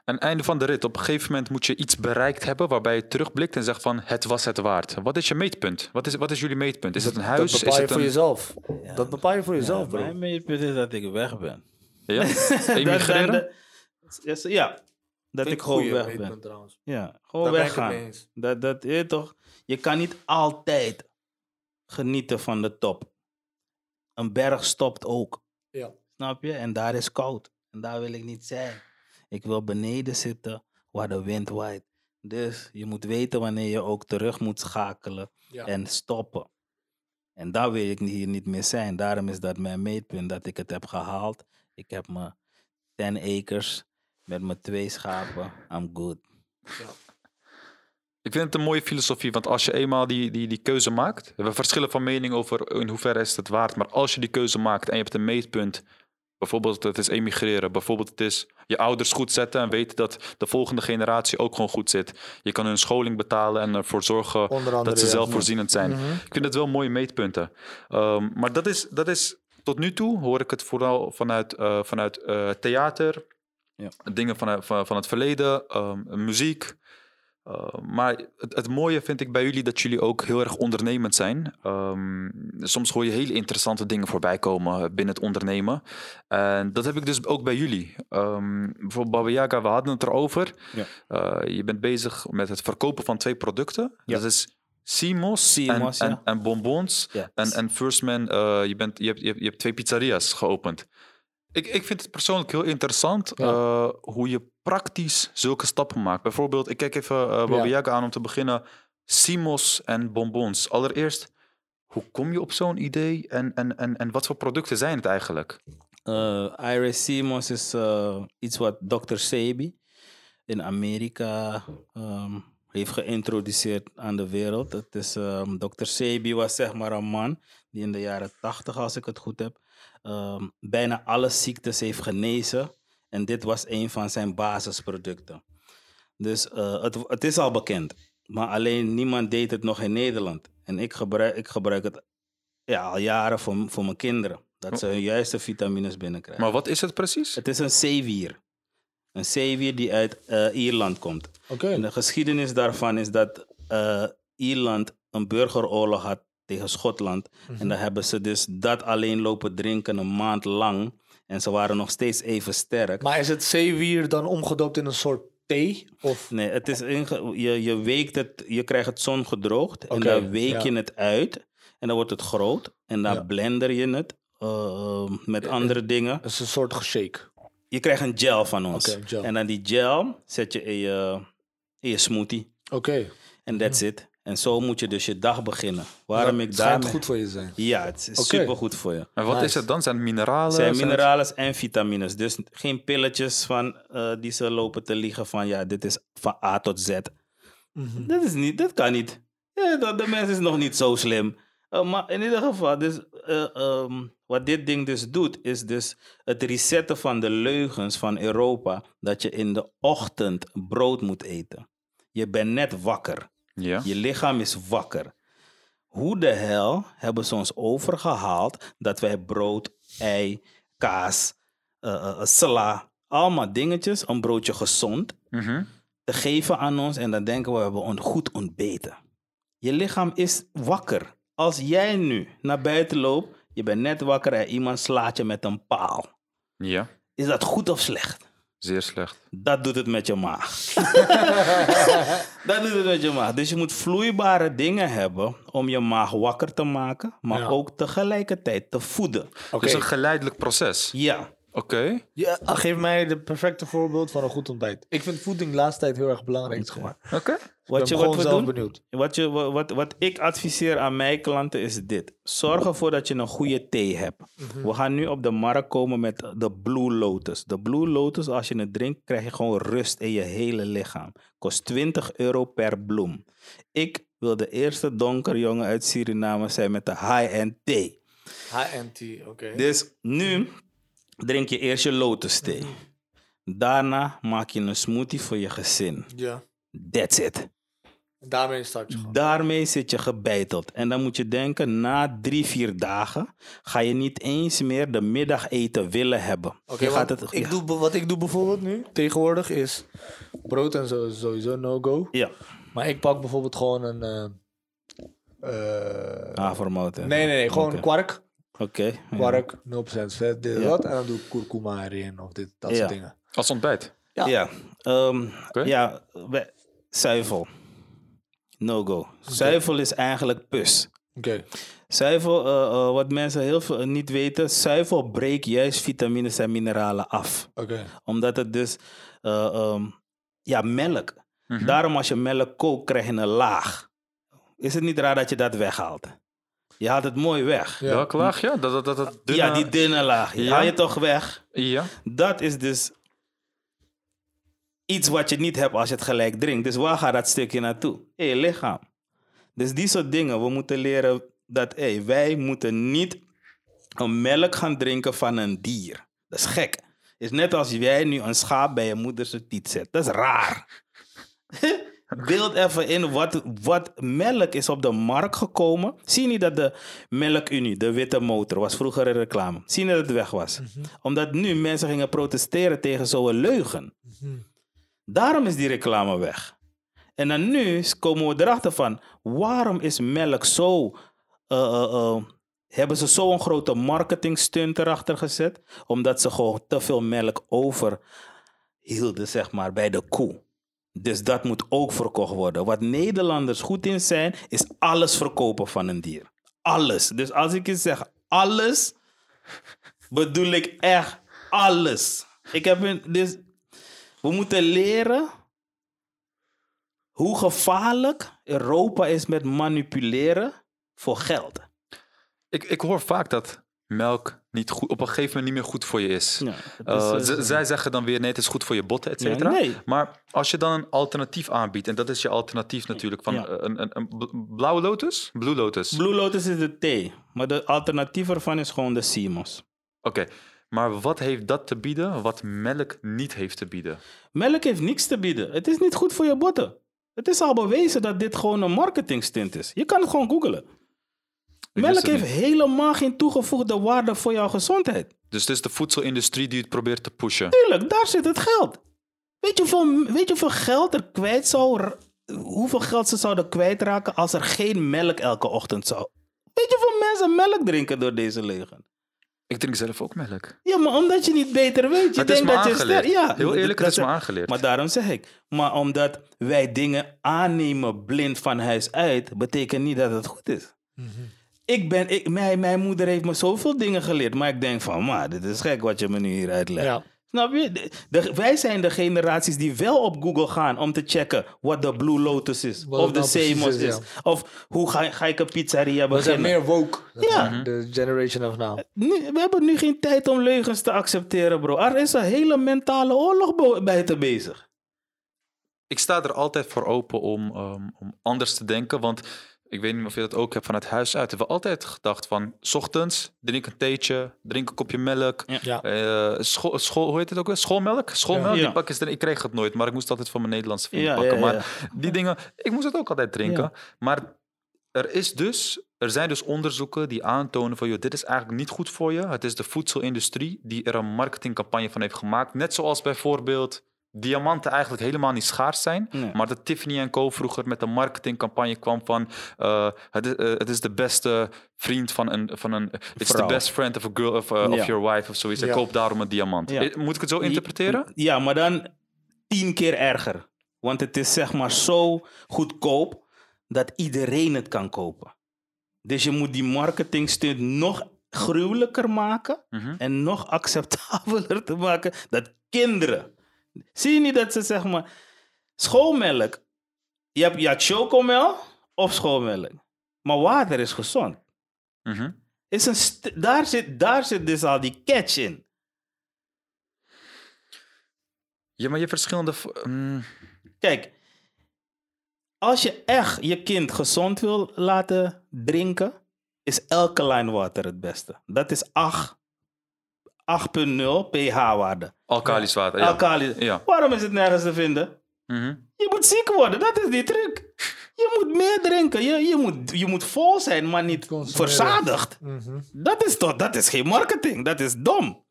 En einde van de rit, op een gegeven moment moet je iets bereikt hebben waarbij je terugblikt en zegt van het was het waard. Wat is je meetpunt? Wat is, wat is jullie meetpunt? Is het een huis? Dat bepaal is je het voor een... jezelf. Dat bepaal je voor jezelf, Ja, bro. Mijn meetpunt is dat ik weg ben. Ja? Dat- Emigreren? dat- dat- ja, dat ik gewoon weg ben. Trouwens. Ja, gewoon weggaan. Dat, dat, je, toch, je kan niet altijd genieten van de top. Een berg stopt ook. Ja. Snap je? En daar is koud. En daar wil ik niet zijn. Ik wil beneden zitten waar de wind waait. Dus je moet weten wanneer je ook terug moet schakelen Ja. en stoppen. En daar wil ik hier niet meer zijn. Daarom is dat mijn meetpunt dat ik het heb gehaald. Ik heb mijn 10 acres met mijn twee schapen. I'm good. Ik vind het een mooie filosofie, want als je eenmaal die, die, die keuze maakt, we verschillen van mening over in hoeverre is het waard, maar als je die keuze maakt en je hebt een meetpunt, bijvoorbeeld het is emigreren, bijvoorbeeld het is je ouders goed zetten en weten dat de volgende generatie ook gewoon goed zit. Je kan hun scholing betalen en ervoor zorgen andere, dat ze zelfvoorzienend zijn. Mhm. Ik vind het wel mooie meetpunten. Ehm, maar dat is, dat is, tot nu toe hoor ik het vooral vanuit, eh, vanuit eh, theater, Ja. dingen van, van, van het verleden, ehm, muziek. Uh, maar het, het mooie vind ik bij jullie dat jullie ook heel erg ondernemend zijn. Ehm, soms hoor je hele interessante dingen voorbij komen binnen het ondernemen. En dat heb ik dus ook bij jullie. Ehm, bijvoorbeeld Baba Yaga, we hadden het erover. Ja. Uh, je bent bezig met het verkopen van twee producten. Ja. Dat is Simos, Simos, en, ja. en, en bonbons. En, en First Man, uh, je, bent, je, hebt, je hebt twee pizzeria's geopend. Ik, ik vind het persoonlijk heel interessant Ja. uh, hoe je praktisch zulke stappen maakt. Bijvoorbeeld, ik kijk even uh, Baba Ja. Yaga aan om te beginnen. Simos en bonbons. Allereerst, hoe kom je op zo'n idee en, en, en, en wat voor producten zijn het eigenlijk? Uh, Iris Simons is uh, iets wat Dr. Sebi in Amerika ehm, heeft geïntroduceerd aan de wereld. Het is, ehm Dr. Sebi was zeg maar een man die in de jaren 80, als ik het goed heb, ehm, bijna alle ziektes heeft genezen. En dit was een van zijn basisproducten. Dus eh, het, het is al bekend. Maar alleen niemand deed het nog in Nederland. En ik gebruik, ik gebruik het ja, al jaren voor, voor mijn kinderen. Dat ze hun juiste vitamines binnenkrijgen. Maar wat is het precies? Het is een zeewier. Een zeewier die uit eh, Ierland komt. Oké. En de geschiedenis daarvan is dat eh, Ierland een burgeroorlog had tegen Schotland. En dan hebben ze dus dat alleen lopen drinken een maand lang. En ze waren nog steeds even sterk. Maar is het zeewier dan omgedoopt in een soort thee? Of... Nee, het is inge- je, je weekt het, je krijgt het zongedroogd. en Oké, dan week ja. je het uit. En dan wordt het groot. En dan Ja. blender je het eh, met andere dingen. Het is een soort shake. Je krijgt een gel van ons. Gel. En dan die gel zet je in je, in je smoothie. Oké. En that's it. En zo moet je dus je dag beginnen. Waarom ik Het schijnt daarmee... goed voor je zijn. Ja, het is Oké. super goed voor je. En wat is het dan? Zijn het mineralen? Het zijn het- mineralen en vitamines. Dus geen pilletjes van, eh, die ze lopen te liegen van ja, dit is van A tot Z. Mhm. Dat is niet, dat kan niet. Ja, dat, de mens is nog niet zo slim. Eh, maar in ieder geval, dus, eh, ehm, wat dit ding dus doet, is dus het resetten van de leugens van Europa. Dat je in de ochtend brood moet eten. Je bent net wakker. Ja. Je lichaam is wakker. Hoe de hel hebben ze ons overgehaald dat wij brood, ei, kaas, eh, sla, allemaal dingetjes, een broodje gezond, Mhm. te geven aan ons en dan denken we, we hebben on- goed ontbeten. Je lichaam is wakker. Als jij nu naar buiten loopt, je bent net wakker en iemand slaat je met een paal. ja, Is dat goed of slecht? Zeer slecht. Dat doet het met je maag. dat doet het met je maag. Dus je moet vloeibare dingen hebben om je maag wakker te maken, maar Ja. ook tegelijkertijd te voeden. Oké. Dus een geleidelijk proces. Ja, Oké. Ja, geef mij de perfecte voorbeeld van een goed ontbijt. Ik vind voeding de laatste tijd heel erg belangrijk. Oké. Ik wat, ben je, gewoon wat we doen, benieuwd. wat, je, wat, wat, wat ik adviseer aan mijn klanten is dit. Zorg ervoor dat je een goede thee hebt. Mhm. We gaan nu op de markt komen met de Blue Lotus. De Blue Lotus, als je het drinkt, krijg je gewoon rust in je hele lichaam. Kost 20 euro per bloem. Ik wil de eerste donkerjongen uit Suriname zijn met de high-end thee. HNT, oké. Dus nu drink je eerst je lotus thee. Daarna maak je een smoothie voor je gezin. Ja. That's it. Daarmee start je gewoon. Daarmee zit je gebeiteld. En dan moet je denken, na drie, vier dagen ga je niet eens meer de middageten willen hebben. Oké, gaat het, ik ja. doe, wat ik doe bijvoorbeeld nu, tegenwoordig, is brood en zo is sowieso no-go. Ja, Maar ik pak bijvoorbeeld gewoon een... eh, eh, havermout. nee, nee, nee. Gewoon kwark. Oké. ja. Kwark, 0% vet, dit en Ja. dat. En dan doe ik kurkuma erin of dit, dat Ja. soort dingen. Als ontbijt. Ja. Ja, ehm, Oké. ja zuivel. No go. Zuivel is eigenlijk pus. Oké. Zuivel, eh, eh, wat mensen heel veel niet weten, zuivel breekt juist vitamines en mineralen af. Oké. Omdat het dus, eh, ehm, ja, melk. Mhm. Daarom als je melk kookt, krijg je een laag. Is het niet raar dat je dat weghaalt? Je haalt het mooi weg. Ja. Welke laag? Ja, dat, dat, dat, dat dunne- Ja, die dunne laag. Die Ja. haal je toch weg? Ja. Dat is dus iets wat je niet hebt als je het gelijk drinkt. Dus waar gaat dat stukje naartoe? In je lichaam. Dus die soort dingen. We moeten leren dat hey, wij moeten niet een melk gaan drinken van een dier. Dat is gek. is net als jij nu een schaap bij je moeder zijn tiet zet. Dat is raar. Beeld even in wat, wat melk is op de markt gekomen. Zie je niet dat de Melkunie, de witte motor, was vroeger een reclame. Zie je dat het weg was? Omdat nu mensen gingen protesteren tegen zo'n leugen. Daarom is die reclame weg. En dan nu komen we erachter van, waarom is melk zo... eh, eh, eh, hebben ze zo'n grote marketing stunt erachter gezet? Omdat ze gewoon te veel melk over hielden, zeg maar, bij de koe. Dus dat moet ook verkocht worden. Wat Nederlanders goed in zijn, is alles verkopen van een dier. Alles. Dus als ik je zeg alles, bedoel ik echt alles. Ik heb een, dus we moeten leren hoe gevaarlijk Europa is met manipuleren voor geld. Ik, ik hoor vaak dat melk niet goed, op een gegeven moment niet meer goed voor je is. Ja, Eh, is, eh, zij zeggen dan weer nee, het is goed voor je botten, et ja, cetera. nee, Maar als je dan een alternatief aanbiedt, en dat is je alternatief natuurlijk, van Ja. eh, een, een, een bl- blauwe lotus? Blue lotus. Blue Lotus is de thee, maar de alternatief ervan is gewoon de CMOS. Oké, maar wat heeft dat te bieden wat melk niet heeft te bieden? Melk heeft niks te bieden. Het is niet goed voor je botten. Het is al bewezen dat dit gewoon een marketingstint is. Je kan het gewoon googlen. Melk heeft helemaal geen toegevoegde waarde voor jouw gezondheid. Dus het is de voedselindustrie die het probeert te pushen. Tuurlijk, daar zit het geld. Weet je hoeveel, weet je hoeveel geld er kwijt zou... Hoeveel geld ze zouden kwijtraken als er geen melk elke ochtend zou... Weet je hoeveel mensen melk drinken door deze leugen? Ik drink zelf ook melk. Ja, maar omdat je niet beter weet. Je het is denkt me dat je Ja, Heel eerlijk, dat het is me aangeleerd. Maar daarom zeg ik. Maar omdat wij dingen aannemen blind van huis uit, betekent niet dat het goed is. Ik ben, ik, mijn, mijn moeder heeft me zoveel dingen geleerd, maar ik denk van, maar dit is gek wat je me nu hier uitlegt. Ja. Snap je? De- de- wij zijn de generaties die wel op Google gaan om te checken wat de Blue Lotus is. Wat of de nou Semos is, is. ja. Of hoe ga, ga ik een pizzeria We zijn beginnen. meer woke. Ja. Mhm. De generation of now. Nu- we hebben nu geen tijd om leugens te accepteren, bro. Er is een hele mentale oorlog bo- buiten bezig. Ik sta er altijd voor open om, ehm, om anders te denken. Want ik weet niet of je dat ook hebt vanuit huis uit. We hebben altijd gedacht van... s ochtends drink een theetje, drink een kopje melk. Ja. eh, school, school, hoe heet het ook weer? Schoolmelk? Schoolmelk? Ja. Die pak is er, ik kreeg het nooit, maar ik moest altijd van mijn Nederlandse vriend Ja, pakken. ja, ja. Maar die dingen, ik moest het ook altijd drinken. Ja. Maar er, is dus, er zijn dus onderzoeken die aantonen van... Joh, dit is eigenlijk niet goed voor je. Het is de voedselindustrie die er een marketingcampagne van heeft gemaakt. Net zoals bijvoorbeeld diamanten eigenlijk helemaal niet schaars zijn. Nee. Maar dat Tiffany Co. vroeger met een marketingcampagne kwam van... eh, het, is, eh, het is de beste vriend van een... Van een it's the best friend of, a girl, of, uh, Ja. of your wife of zoiets. En Ja. koop daarom een diamant. Ja. Eh, Moet ik het zo interpreteren? Ja, maar dan tien keer erger. Want het is zeg maar zo goedkoop dat iedereen het kan kopen. Dus je moet die marketingstunt nog gruwelijker maken Mhm. en nog acceptabeler te maken dat kinderen. Zie je niet dat ze zeg maar schoolmelk. Je hebt, je chocomel of schoolmelk. Maar water is gezond. Mhm. Is een daar, zit, daar zit dus al die catch in. Ja, maar je verschillende... mm, Kijk, als je echt je kind gezond wil laten drinken, is alkaline water het beste. Dat is 8, 8.0 pH-waarde. alkalisch water, ja. Alkali. Ja. Waarom is het nergens te vinden? Mhm. Je moet ziek worden, dat is die truc. Je moet meer drinken. Je, je, moet, je moet vol zijn, maar niet Consumeren. verzadigd. Mhm. Dat is toch, dat is geen marketing. Dat is dom.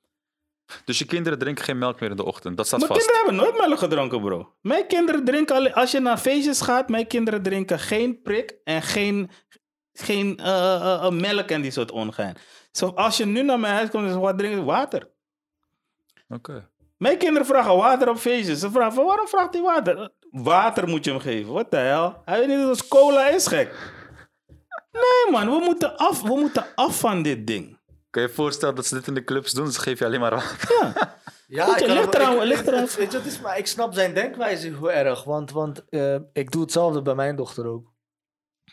Dus je kinderen drinken geen melk meer in de ochtend. Dat staat Mijn vast. kinderen hebben nooit melk gedronken, bro. Mijn kinderen drinken alleen... Als je naar feestjes gaat, mijn kinderen drinken geen prik en geen, geen eh, eh, eh, melk en die soort ongein. Zo, als je nu naar mijn huis komt, is wat drinken? Water. Oké. Mijn kinderen vragen water op feestjes. Ze vragen van, waarom vraagt hij water? Water moet je hem geven. Wat de hel? Hij weet niet dat het cola is, gek. Nee, man. We moeten af, we moeten af van dit ding. Kan je je voorstellen dat ze dit in de clubs doen? Ze geven je alleen maar water. Ja. Ja, je, ik kan ligt eraan- ik- ligt eraan- Weet je, het is, maar ik snap zijn denkwijze heel erg. Want, want eh, ik doe hetzelfde bij mijn dochter ook.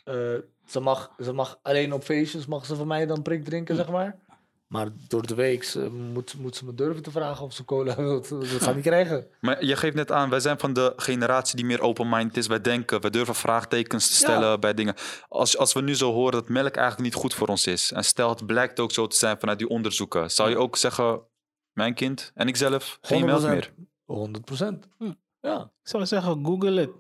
Eh, ze, mag, ze mag alleen op feestjes mag ze van mij dan prik drinken, zeg maar. Maar door de week ze moet, moet ze me durven te vragen of ze cola wil. Dat gaat niet krijgen. Maar je geeft net aan, wij zijn van de generatie die meer open-minded is. Wij denken, we durven vraagtekens te stellen bij dingen. Als, als we nu zo horen dat melk eigenlijk niet goed voor ons is. En stel, het blijkt ook zo te zijn vanuit die onderzoeken. Zou je ook zeggen, mijn kind en ikzelf, geen melk 100%. meer? 100 procent. Hm. Ja. Ik zou zeggen, google het.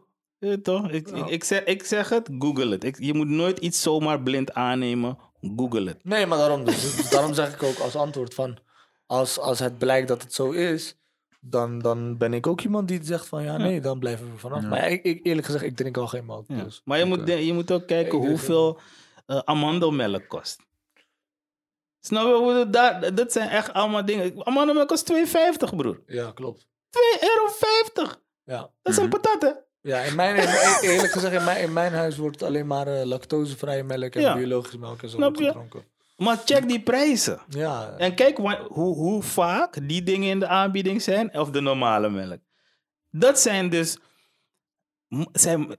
Toch? Ik, Ja. ik, ik, zeg, ik zeg het, google het. Ik, je moet nooit iets zomaar blind aannemen. Google het. Nee, maar daarom, dus, daarom zeg ik ook als antwoord van... Als, als het blijkt dat het zo is, dan, dan ben ik ook iemand die zegt van... Ja, nee, dan blijven we vanaf. Ja. Maar ik, ik, eerlijk gezegd, ik drink al geen melk. Ja. Dus. Maar je, moet, de- je moet ook kijken hoeveel eh, amandelmelk kost. Snap je? hoe dat- Daar, dat zijn echt allemaal dingen. Amandelmelk kost 2,50 broer. Ja, klopt. 2,50 euro. Ja. Dat zijn Mhm. patatten. Ja, in mijn, eerlijk gezegd, in mijn, in mijn huis wordt alleen maar eh, lactosevrije melk en Ja. biologische melk en zo Snap wordt je? gedronken. Maar check die prijzen. Ja, En kijk hoe, hoe vaak die dingen in de aanbieding zijn, of de normale melk. Dat zijn dus. Zijn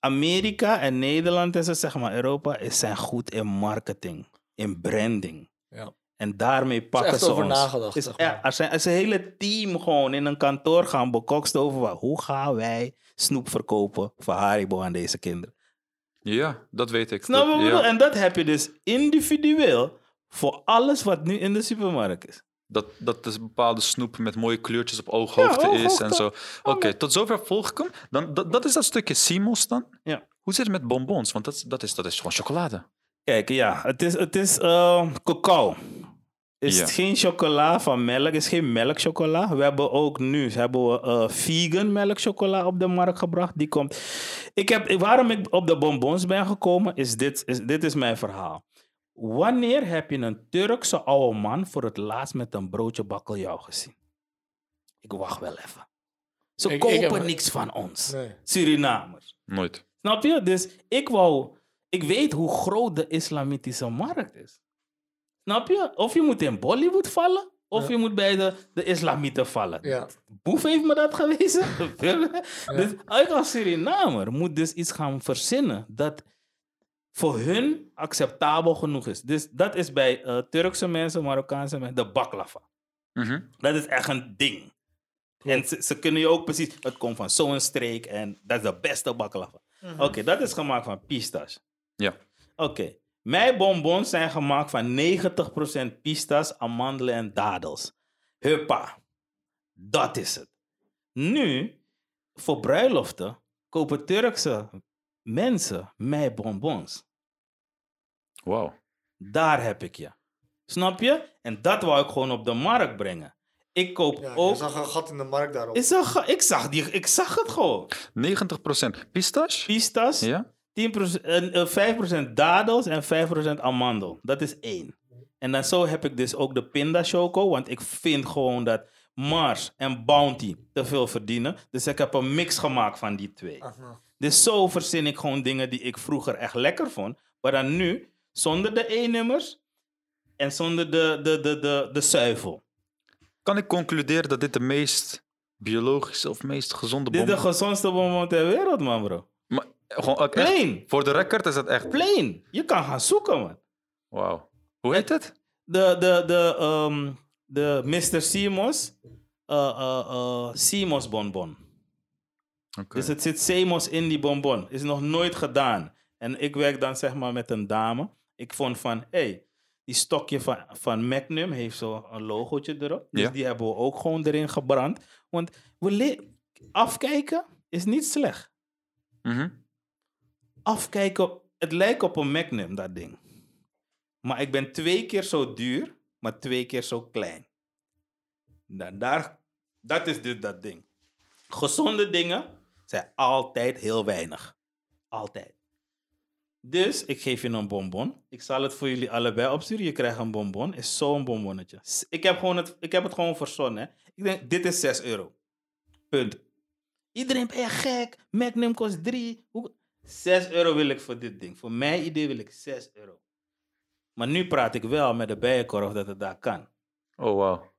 Amerika en Nederland en zo, zeg maar Europa, is zijn goed in marketing, in branding. ja. En daarmee pakken echt ze over ons. nagedacht, Is, zeg ja, maar. er zijn, er is een hele team gewoon in een kantoor gaan bekokst over wat, hoe gaan wij snoep verkopen voor Haribo aan deze kinderen. Ja, dat weet ik. Snap je ja. En dat heb je dus individueel voor alles wat nu in de supermarkt is. Dat, dat is bepaalde snoep met mooie kleurtjes op ooghoogte Ja, is en zo. Oké, tot zover volg ik hem. Dan, dat, dat is dat stukje Simos dan. Ja. Hoe zit het met bonbons? Want dat, is- dat, is, dat is gewoon chocolade. Kijk, ja, het is, het is eh, cacao. Is Ja. het geen chocola van melk, is geen melkchocola. We hebben ook nu hebben we, eh, vegan melkchocola op de markt gebracht. Die komt. Ik heb, waarom ik op de bonbons ben gekomen, is dit, is, dit is mijn verhaal. Wanneer heb je een Turkse oude man voor het laatst met een broodje bakkeljauw gezien? Ik wacht wel even. Ze Ik- ik kopen heb- niks van ons. Nee. Surinamers. Nooit. Snap je? Dus ik wou... Ik weet hoe groot de islamitische markt is. Snap je? Of je moet in Bollywood vallen, of Ja. je moet bij de, de islamieten vallen. Ja. Boef heeft me dat gewezen. dus ik als Surinamer moet dus iets gaan verzinnen dat voor hun acceptabel genoeg is. Dus dat is bij eh, Turkse mensen, Marokkaanse mensen, de baklava. Mhm. Dat is echt een ding. En ze, ze kunnen je ook precies... Het komt van zo'n streek en dat is de beste baklava. Oké, dat is gemaakt van pistache. Ja. Oké. Mijn bonbons zijn gemaakt van 90% pistache, amandelen en dadels. Huppa. Dat is het. Nu, voor bruiloften, kopen Turkse mensen mijn bonbons. Wauw. Daar heb ik je. Snap je? En dat wou ik gewoon op de markt brengen. Ik koop Ja, ook... Je zag een gat in de markt daarop. Ik zag, ik, zag die, ik zag het gewoon. 90% pistache? Pistache, Ja? 10%, eh, eh, 5% dadels en 5% amandel. Dat is één. En dan zo heb ik dus ook de pinda choco. Want ik vind gewoon dat Mars en Bounty te veel verdienen. Dus ik heb een mix gemaakt van die twee. Aha. Dus zo verzin ik gewoon dingen die ik vroeger echt lekker vond. Maar dan nu zonder de E-nummers en zonder de, de, de, de, de zuivel. Kan ik concluderen dat dit de meest biologische of meest gezonde Dit is de bonbon gezondste bonbon ter wereld, man, bro. Gewoon ook echt, Plain. voor de record is dat echt... Plain. Je kan gaan zoeken, man. Wauw. Hoe heet het? De, de, de, ehm, de Mr. Simos. eh eh eh, Simos bonbon. Oké. Dus het zit Semos in die bonbon. Is nog nooit gedaan. En ik werk dan zeg maar met een dame. Ik vond van, hé, hey, die stokje van, van Magnum heeft zo een logootje erop. Dus Ja. die hebben we ook gewoon erin gebrand. Want we le- afkijken is niet slecht. Mhm. Afkijken, het lijkt op een Magnum, dat ding. Maar ik ben twee keer zo duur, maar twee keer zo klein. Nou, daar, dat is dus dat ding. Gezonde dingen zijn altijd heel weinig. Altijd. Dus ik geef je een bonbon. Ik zal het voor jullie allebei opsturen. Je krijgt een bonbon. Is zo'n bonbonnetje. Ik heb, gewoon het, ik heb het gewoon verzonnen. Ik denk, dit is 6 euro. Punt. Iedereen ben je gek. Magnum kost 3. 6 euro wil ik voor dit ding. Voor mijn idee wil ik 6 euro. Maar nu praat ik wel met de bijenkorf dat het daar kan. Oh, wauw.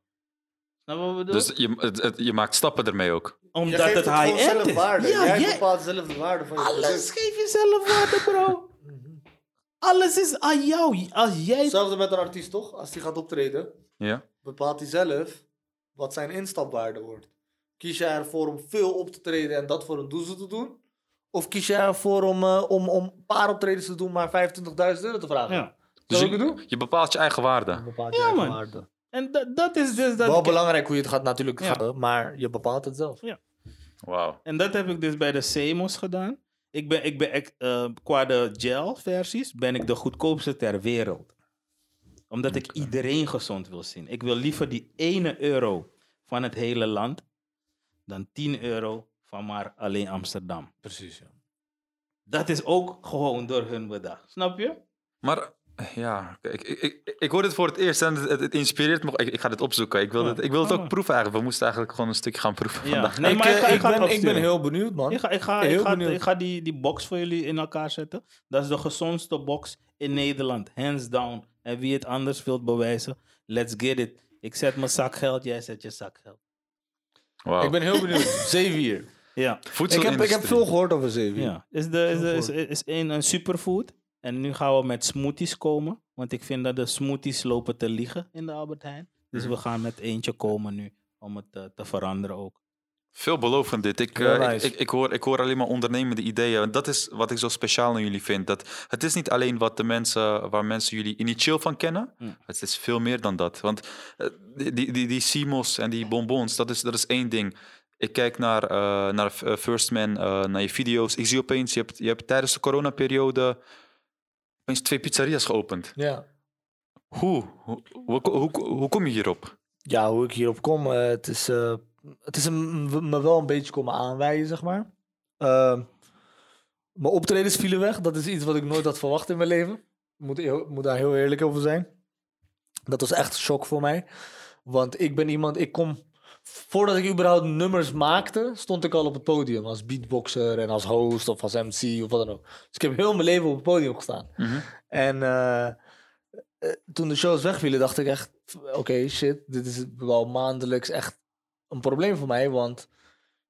Snap je wat ik bedoel? Dus je, het, het- je maakt stappen ermee ook. Omdat geeft het het gewoon high-end zelf is. waarde. Ja, Jij jij- bepaalt zelf de waarde van je alles product. geef je zelf waarde, bro. Alles is aan jou. Als jij... Hetzelfde met een artiest toch? Als die gaat optreden, Ja? bepaalt hij zelf wat zijn instapwaarde wordt. Kies jij ervoor om veel op te treden en dat voor een doezel te doen? Of kies jij ervoor om, eh, om, om een paar optredens te doen, maar 25.000 euro te vragen? Ja. Dus ik bedoel? je, je bepaalt je eigen waarde. bepaalt Ja, je eigen man. waarde. En dat, dat is dus dat... Wel belangrijk hoe je het gaat natuurlijk Ja. gaan, maar je bepaalt het zelf. Wauw. En dat heb ik dus bij de Semos gedaan. Ik ben, ik ben eh, qua de gel-versies ben ik de goedkoopste ter wereld. Omdat ik iedereen gezond wil zien. Ik wil liever die ene euro van het hele land dan 10 euro van maar alleen Amsterdam. Precies, ja. Dat is ook gewoon door hun bedacht. Snap je? Maar ja, ik, ik, ik, ik hoor dit voor het eerst en het, het inspireert me. Ik, ik ga dit opzoeken. Ik wil, Ja. het, ik wil het ook proeven eigenlijk. We moesten eigenlijk gewoon een stukje gaan proeven Ja. vandaag. Nee, ik, maar ik eh, ga- ik ga het ben, ik ben heel benieuwd, man. Ik ga, ik ga, Heel ik ga, benieuwd. ik ga die, die box voor jullie in elkaar zetten. Dat is de gezondste box in Nederland. Hands down. En wie het anders wilt bewijzen, let's get it. Ik zet mijn zakgeld, jij zet je zakgeld. Wauw. Ik ben heel benieuwd. Zeewier. Ja. Ik heb, ik heb veel gehoord over zeewier. ja. Is, de, is, de, is, is een, een superfood. En nu gaan we met smoothies komen. Want ik vind dat de smoothies lopen te liegen in de Albert Heijn. Dus Mhm. we gaan met eentje komen nu om het eh, te veranderen ook. Veelbelovend dit. Ik, Heel eh, ik, ik, ik, hoor, ik hoor alleen maar ondernemende ideeën. En dat is wat ik zo speciaal aan jullie vind. Dat het is niet alleen wat de mensen, waar mensen jullie initieel van kennen. Mm. Het is veel meer dan dat. Want eh, die, die, die, die Simos en die bonbons, dat is, dat is één ding. Ik kijk naar, eh, naar eh, First Man, eh, naar je video's. Ik zie opeens, je hebt, je hebt tijdens de coronaperiode opeens twee pizzeria's geopend. Ja. Hoe? Hoe, hoe, hoe, hoe kom je hierop? ja, hoe ik hierop kom, het is, het is een, me wel een beetje komen aanwijzen, zeg maar. Ehm, mijn optredens vielen weg. Dat is iets wat ik nooit had verwacht in mijn leven. Ik moet, moet daar heel eerlijk over zijn. Dat was echt een shock voor mij. Want ik ben iemand, ik kom... Voordat ik überhaupt nummers maakte, stond ik al op het podium. Als beatboxer en als host of als MC of wat dan ook. Dus ik heb heel mijn leven op het podium gestaan. Mhm. En eh, eh, toen de shows wegvielen, dacht ik echt: oké, shit, dit is wel maandelijks echt een probleem voor mij. Want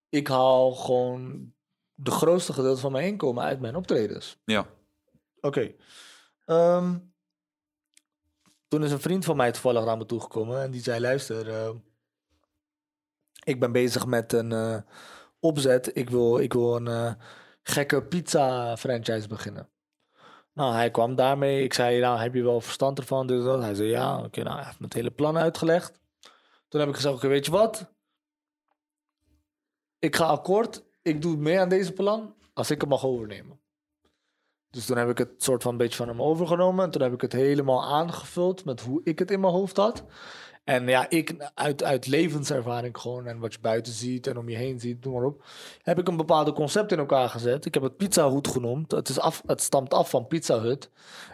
ik haal gewoon de grootste gedeelte van mijn inkomen uit mijn optredens. Ja. Oké. Ehm, toen is een vriend van mij toevallig naar me toegekomen en die zei: luister, eh, ik ben bezig met een eh, opzet. Ik wil, ik wil een eh, gekke pizza franchise beginnen. Nou, hij kwam daarmee. Ik zei, nou, heb je wel verstand ervan? Dit, dat. Hij zei, ja. Oké, nou, hij heeft het hele plan uitgelegd. Toen heb ik gezegd, oké, weet je wat? Ik ga akkoord. Ik doe mee aan deze plan als ik hem mag overnemen. Dus toen heb ik het soort van een beetje van hem overgenomen. En toen heb ik het helemaal aangevuld met hoe ik het in mijn hoofd had. En ja, ik uit, uit levenservaring gewoon en wat je buiten ziet en om je heen ziet, noem maar op, heb ik een bepaalde concept in elkaar gezet. Ik heb het Pizza Hut genoemd. Het, is af, het stamt af van Pizza Hut.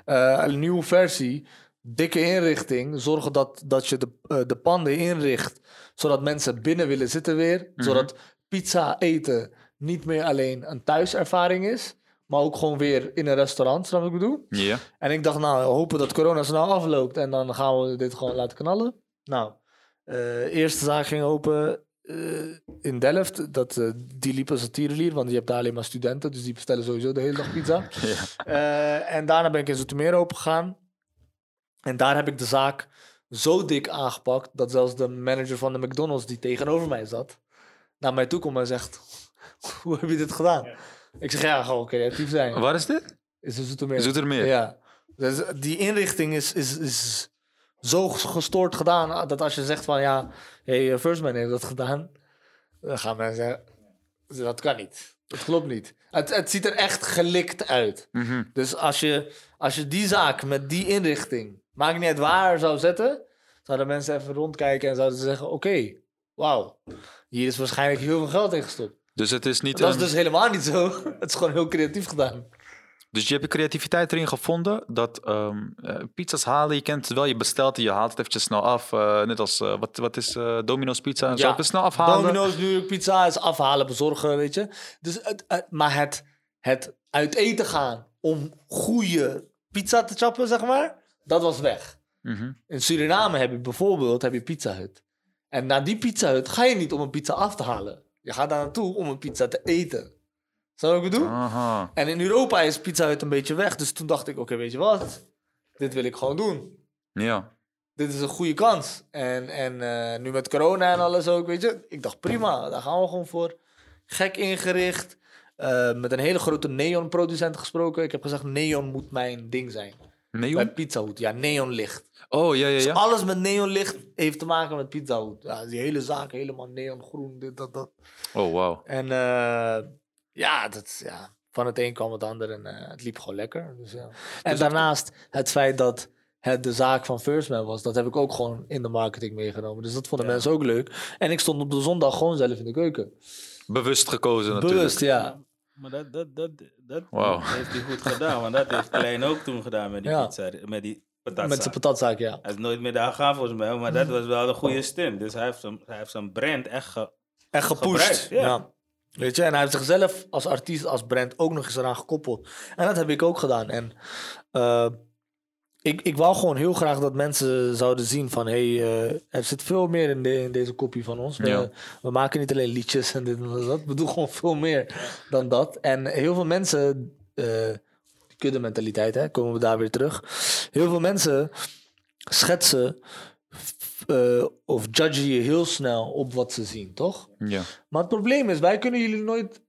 Eh, een nieuwe versie, dikke inrichting, zorgen dat, dat je de, eh, de panden inricht, zodat mensen binnen willen zitten weer. Mhm. Zodat pizza eten niet meer alleen een thuiservaring is, maar ook gewoon weer in een restaurant, snap ik bedoel? Ja. En ik dacht, nou, hopen dat corona snel afloopt en dan gaan we dit gewoon laten knallen. Nou, eh eerste zaak ging open eh, in Delft. Dat, eh, die liep als een tierenlier, want je hebt daar alleen maar studenten, dus die bestellen sowieso de hele dag pizza. ja. Eh, en daarna ben ik in Zoetermeer open gegaan. En daar heb ik de zaak zo dik aangepakt dat zelfs de manager van de McDonald's die tegenover mij zat, naar mij toe komt en zegt: Hoe heb je dit gedaan? Ik zeg: Ja, gewoon creatief zijn. Waar is dit? Is in Zoetermeer. Zoetermeer. Ja. Dus die inrichting is, is, is zo gestoord gedaan dat als je zegt van ja, hey, eh, First Man heeft dat gedaan, dan gaan mensen zeggen, dat kan niet. Dat klopt niet. Het, het ziet er echt gelikt uit. Mhm. Dus als je, als je die zaak met die inrichting, maakt niet uit waar, zou zetten, zouden mensen even rondkijken en zouden ze zeggen, oké, wauw, hier is waarschijnlijk heel veel geld in gestopt. Dus het is niet Dat is dus helemaal niet zo. Het is gewoon heel creatief gedaan. Dus je hebt de creativiteit erin gevonden dat eh, pizza's halen, je kent het wel, je bestelt die, je haalt het eventjes snel af. eh, net als, eh, wat, wat is Domino's pizza en zo, Ja, even snel afhalen. Domino's, New York Pizza is afhalen, bezorgen, weet je. Dus het, maar het, het uit eten gaan om goede pizza te chappen, zeg maar, dat was weg. Mhm. In Suriname heb je bijvoorbeeld heb je Pizza Hut. En naar die Pizza Hut ga je niet om een pizza af te halen. Je gaat daar naartoe om een pizza te eten. Zou ik bedoel? Aha. En in Europa is Pizza Hut een beetje weg. Dus toen dacht ik, oké, weet je wat? Dit wil ik gewoon doen Ja. dit is een goede kans. En, en eh, nu met corona en alles ook, weet je. Ik dacht, prima, daar gaan we gewoon voor. Gek ingericht. eh, met een hele grote neonproducent gesproken. Ik heb gezegd, neon moet mijn ding zijn. Bij Neon? Pizza Hut, ja, neonlicht. Oh, ja, ja, Dus ja. alles met neonlicht heeft te maken met Pizza Hut. Ja, die hele zaak helemaal neongroen, dit, dat, dat. Oh, wauw. En eh, ja, dat, ja, van het een kwam het ander en eh, het liep gewoon lekker. Dus, ja. En daarnaast het feit dat het de zaak van First Man was, dat heb ik ook gewoon in de marketing meegenomen. Dus dat vonden Ja. mensen ook leuk. En ik stond op de zondag gewoon zelf in de keuken. Bewust gekozen natuurlijk. Bewust, ja. Maar dat, dat, dat, dat heeft hij goed gedaan. Want dat heeft Klein ook toen gedaan met die Ja. pizza, met die patatzaak. Met zijn patatzaak, ja. Hij is nooit meer daar gegaan volgens mij, maar dat was wel een goede stint. Dus hij heeft zijn, hij heeft zijn brand echt ge... En gepusht. Gebruikt, ja. ja. Weet je, en hij heeft zichzelf als artiest, als brand ook nog eens eraan gekoppeld. En dat heb ik ook gedaan. En eh, ik, ik wou gewoon heel graag dat mensen zouden zien van... hé, hey, eh, er zit veel meer in, de, in deze kopie van ons. We, Ja. we maken niet alleen liedjes en dit en dat. We doen gewoon veel meer dan dat. En heel veel mensen... die kudde mentaliteit, hè, komen we daar weer terug. heel veel mensen schetsen eh, of judgen je heel snel op wat ze zien, toch? Ja. Maar het probleem is, wij kunnen jullie nooit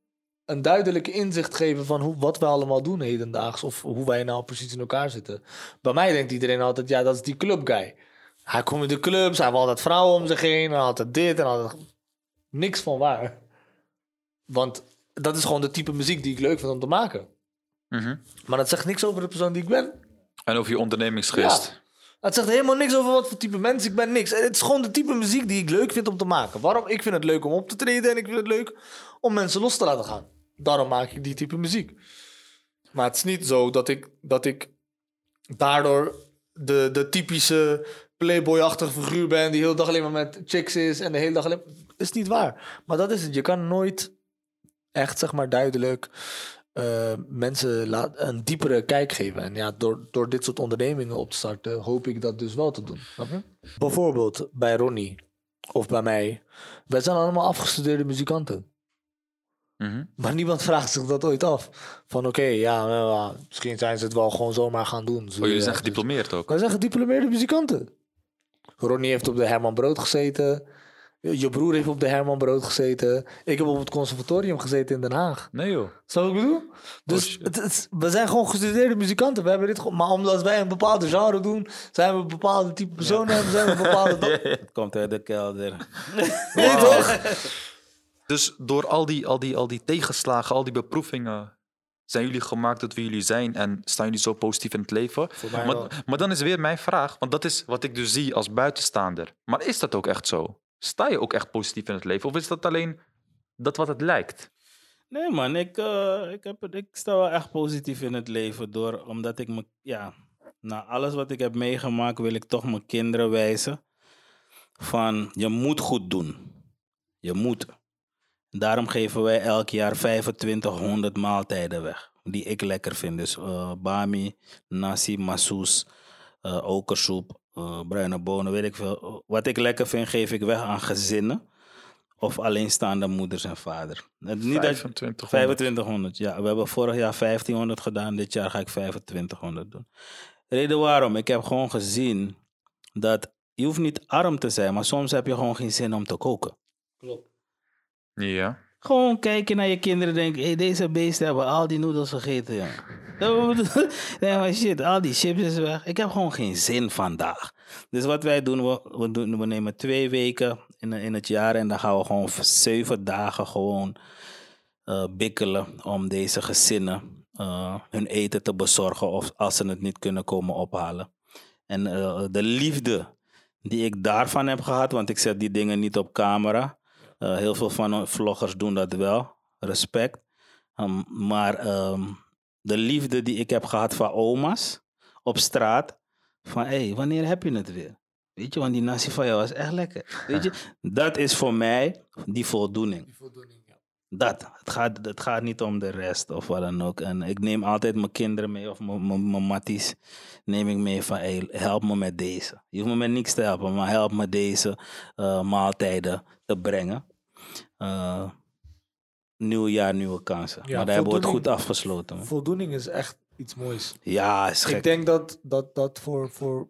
een duidelijke inzicht geven van hoe, wat we allemaal doen hedendaags. Of hoe wij nou precies in elkaar zitten. Bij mij denkt iedereen altijd, ja, dat is die clubguy. Hij komt in de clubs, hij heeft altijd vrouwen om zich heen. En altijd dit en altijd... Niks van waar. Want dat is gewoon de type muziek die ik leuk vind om te maken. Mhm. Maar dat zegt niks over de persoon die ik ben. En over je ondernemingsgeest. Het zegt helemaal niks over wat voor type mens ik ben, niks. Het is gewoon de type muziek die ik leuk vind om te maken. Waarom? Ik vind het leuk om op te treden en ik vind het leuk om mensen los te laten gaan. Daarom maak ik die type muziek. Maar het is niet zo dat ik, dat ik daardoor de, de typische playboy-achtige figuur ben... die de hele dag alleen maar met chicks is en de hele dag alleen... is niet waar. Maar dat is het. Je kan nooit echt, zeg maar, duidelijk eh, mensen laat, een diepere kijk geven. En ja, door, door dit soort ondernemingen op te starten, hoop ik dat dus wel te doen. Snap je? Bijvoorbeeld bij Ronnie of bij mij. Wij zijn allemaal afgestudeerde muzikanten. Mhm. Maar niemand vraagt zich dat ooit af. Van oké, ja, nou, misschien zijn ze het wel gewoon zomaar gaan doen. Oh, jullie zijn gediplomeerd ook. wij zijn gediplomeerde muzikanten. Ronnie heeft op de Herman Brood gezeten. Je broer heeft op de Herman Brood gezeten. Ik heb op het conservatorium gezeten in Den Haag. Nee joh. Zo ik bedoel? Dus shit. het, het- we zijn gewoon gestudeerde muzikanten. We hebben dit gewoon, maar omdat wij een bepaalde genre doen, zijn we een bepaalde type personen hebben, zijn we een bepaalde. Het komt uit de kelder. Nee, toch? Dus door al die, al, die, al die tegenslagen, al die beproevingen, zijn jullie gemaakt tot wie jullie zijn en staan jullie zo positief in het leven? mij wel. Maar, maar dan is weer mijn vraag, want dat is wat ik dus zie als buitenstaander. Maar is dat ook echt zo? Sta je ook echt positief in het leven? Of is dat alleen dat wat het lijkt? Nee man, ik, eh, ik, heb sta wel echt positief in het leven door, omdat ik me, ja, na alles wat ik heb meegemaakt wil ik toch mijn kinderen wijzen van je moet goed doen. Je moet. Daarom geven wij elk jaar 2500 maaltijden weg, die ik lekker vind. Dus eh, bami, nasi, massoes, eh okersoep, eh, bruine bonen, weet ik veel. Wat ik lekker vind geef ik weg aan gezinnen of alleenstaande moeders en vader. Niet dat, 2500. 2500, ja. We hebben vorig jaar 1500 gedaan. Dit jaar ga ik 2500 doen. Reden waarom? Ik heb gewoon gezien dat je hoeft niet arm te zijn, maar soms heb je gewoon geen zin om te koken. Klopt. Ja. Gewoon kijken naar je kinderen en denken, hey, deze beesten hebben al die noedels gegeten, ja. nee, maar shit, al die chips is weg. Ik heb gewoon geen zin vandaag. Dus wat wij doen, we, we, doen, we nemen twee weken in, in het jaar en dan gaan we gewoon voor zeven dagen gewoon eh, bikkelen om deze gezinnen eh, hun eten te bezorgen of als ze het niet kunnen komen ophalen. En eh, de liefde die ik daarvan heb gehad, want ik zet die dingen niet op camera. Eh, heel veel van vloggers doen dat wel, respect. Um, maar ehm, de liefde die ik heb gehad van oma's op straat, van hé, hey, wanneer heb je het weer? Weet je, want die nasi van jou was echt lekker. Weet je, dat is voor mij die voldoening. Die voldoening, ja. Dat. Het gaat, het gaat niet om de rest of wat dan ook. En ik neem altijd mijn kinderen mee of mijn- matties. Neem ik mee van hey, help me met deze. Je hoeft me met niks te helpen, maar help me deze eh, maaltijden te brengen. Eh, nieuw jaar, nieuwe kansen. Ja, maar daar hebben we het goed afgesloten. man. Voldoening is echt iets moois. Ja, is gek. Ik denk dat dat, dat voor, voor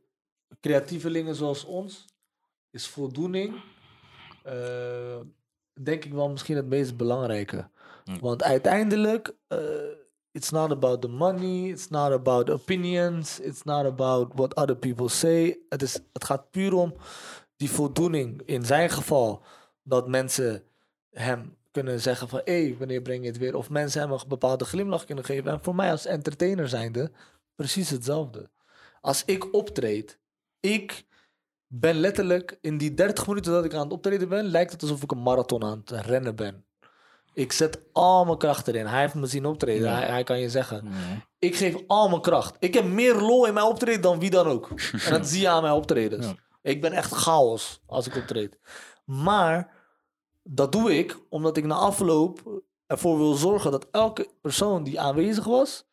creatievelingen zoals ons is voldoening, eh, denk ik wel misschien het meest belangrijke. Mm. Want uiteindelijk, eh, it's not about the money, it's not about opinions, it's not about what other people say. Het, is, het gaat puur om die voldoening. In zijn geval dat mensen hem kunnen zeggen van, hé, hey, wanneer breng je het weer? Of mensen hem een bepaalde glimlach kunnen geven. En voor mij als entertainer zijnde, precies hetzelfde. Als ik optreed, ik ben letterlijk in die 30 minuten dat ik aan het optreden ben, lijkt het alsof ik een marathon aan het rennen ben. Ik zet al mijn kracht erin. Hij heeft me zien optreden. Ja. Hij, hij kan je zeggen. Ja. Ik geef al mijn kracht. Ik heb meer lol in mijn optreden dan wie dan ook. En dat zie je aan mijn optredens. Ja. Ik ben echt chaos als ik optreed. Maar dat doe ik omdat ik na afloop ervoor wil zorgen dat elke persoon die aanwezig was,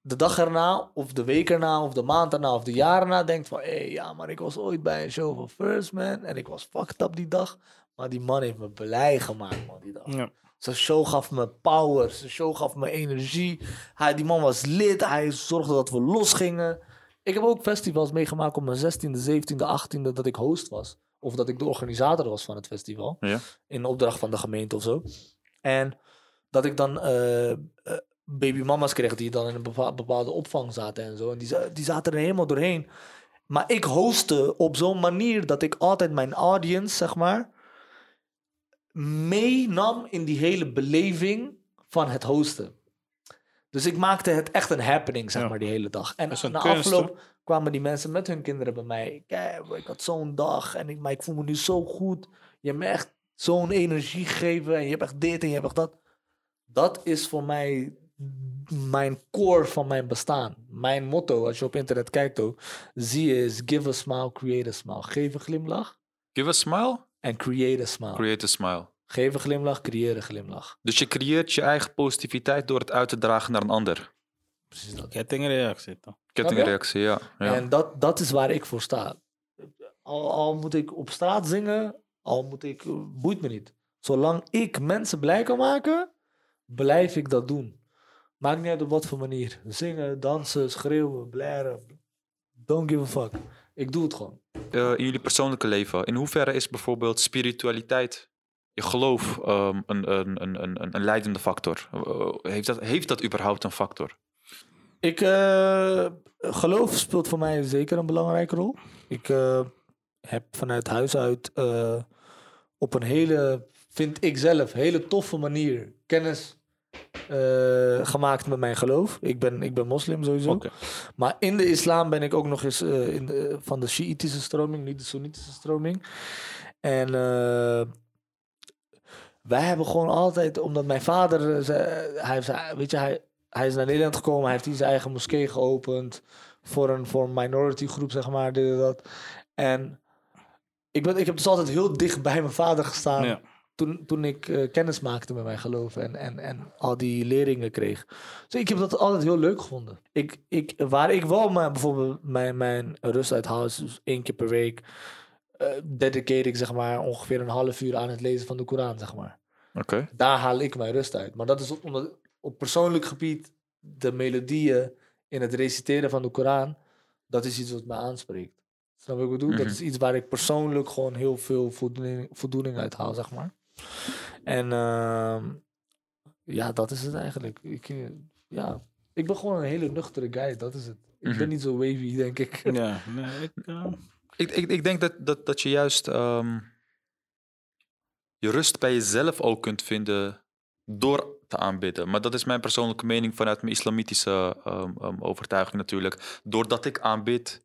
de dag erna, of de week erna, of de maand erna, of de jaar erna denkt van, hé, hey, ja, maar ik was ooit bij een show van First Man en ik was fucked up die dag. Maar die man heeft me blij gemaakt, man, die dag. Ja. Zijn show gaf me power. Zijn show gaf me energie. Hij, die man was lid. Hij zorgde dat we losgingen. Ik heb ook festivals meegemaakt op mijn 16e, 17e, 18e dat ik host was. Of dat ik de organisator was van het festival. Ja. In opdracht van de gemeente of zo. En dat ik dan eh, eh, babymama's kreeg die dan in een bepa- bepaalde opvang zaten en zo. En die, die zaten er helemaal doorheen. Maar ik hostte op zo'n manier dat ik altijd mijn audience, zeg maar, meenam in die hele beleving van het hosten. Dus ik maakte het echt een happening, zeg Ja. maar, die hele dag. En na kunst, afloop kwamen die mensen met hun kinderen bij mij. Kijk, ik had zo'n dag en ik, maar ik voel me nu zo goed. Je hebt me echt zo'n energie gegeven en je hebt echt dit en je hebt echt dat. Dat is voor mij mijn core van mijn bestaan. Mijn motto, als je op internet kijkt ook, zie je is give a smile, create a smile. Geef een glimlach Give a smile, en create a smile. create a smile. Geef een glimlach, creëer een glimlach. Dus je creëert je eigen positiviteit door het uit te dragen naar een ander. Precies dat. Kettingreactie toch? Kettingreactie, ja. ja. En dat, dat is waar ik voor sta. Al, al moet ik op straat zingen, al moet ik, boeit me niet. Zolang ik mensen blij kan maken, blijf ik dat doen. Maakt niet uit op wat voor manier. Zingen, dansen, schreeuwen, blaren. Don't give a fuck. Ik doe het gewoon. Eh, in jullie persoonlijke leven, in hoeverre is bijvoorbeeld spiritualiteit, geloof, ehm, een, een, een, een, een leidende factor? Eh, heeft, dat, heeft dat überhaupt een factor? Ik eh, geloof speelt voor mij zeker een belangrijke rol. Ik eh, heb vanuit huis uit eh, op een hele, vind ik zelf, hele toffe manier kennis eh, gemaakt met mijn geloof. Ik ben, ik ben moslim sowieso. Maar in de islam ben ik ook nog eens eh, in de, van de Shiïtische stroming, niet de Soenitische stroming. En eh, wij hebben gewoon altijd, omdat mijn vader, eh, hij, weet je, hij, hij is naar Nederland gekomen, hij heeft hier zijn eigen moskee geopend voor een, voor een minority groep, zeg maar, dit en dat. En ik, ben, ik heb dus altijd heel dicht bij mijn vader gestaan Ja. toen, toen ik eh, kennis maakte met mijn geloof en, en, en al die leringen kreeg. Dus ik heb dat altijd heel leuk gevonden. Ik, ik, waar ik wel maar bijvoorbeeld mijn, mijn rust uit haal, dus één keer per week, dedicate ik zeg maar ongeveer een half uur aan het lezen van de Koran, zeg maar. Oké. Daar haal ik mijn rust uit. Maar dat is op- omdat op persoonlijk gebied de melodieën in het reciteren van de Koran, dat is iets wat me aanspreekt. Snap je wat ik bedoel? Dat Mhm. is iets waar ik persoonlijk gewoon heel veel voldoening, voldoening uit haal, zeg maar. En ehm, ja, dat is het eigenlijk. Ik, eh, ja, ik ben gewoon een hele nuchtere guy, dat is het. Ik Mhm. ben niet zo wavy, denk ik. Ja, nee, ik, eh, Ik, ik, ik denk dat, dat, dat je juist ehm, je rust bij jezelf ook kunt vinden door te aanbidden. Maar dat is mijn persoonlijke mening vanuit mijn islamitische ehm, ehm, overtuiging natuurlijk. Doordat ik aanbid,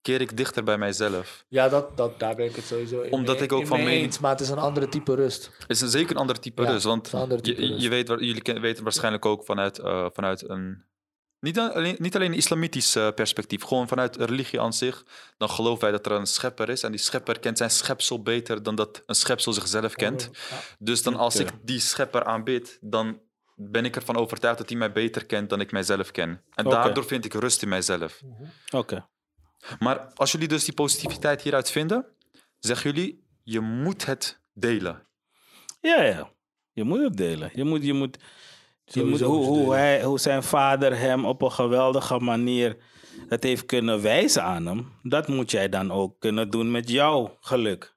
keer ik dichter bij mijzelf. Ja, dat, dat, daar ben ik het sowieso in Omdat mee- ik ook van mee mening- eens, maar het is een andere type rust. Het is een, zeker een ander type Ja, rust. Want type je, weet, jullie weten waarschijnlijk ook vanuit, eh, vanuit een... Niet alleen, niet alleen een islamitisch eh, perspectief, gewoon vanuit religie aan zich. Dan geloven wij dat er een schepper is. En die schepper kent zijn schepsel beter dan dat een schepsel zichzelf kent. Ja. Dus dan als ik die schepper aanbid, dan ben ik ervan overtuigd dat hij mij beter kent dan ik mijzelf ken. En daardoor vind ik rust in mijzelf. Oké. Maar als jullie dus die positiviteit hieruit vinden, zeggen jullie, je moet het delen. Ja, ja. Je moet het delen. Je moet, je moet, je moet Sowieso hoe, hoe, delen. hij, hoe zijn vader hem op een geweldige manier het heeft kunnen wijzen aan hem. Dat moet jij dan ook kunnen doen met jouw geluk.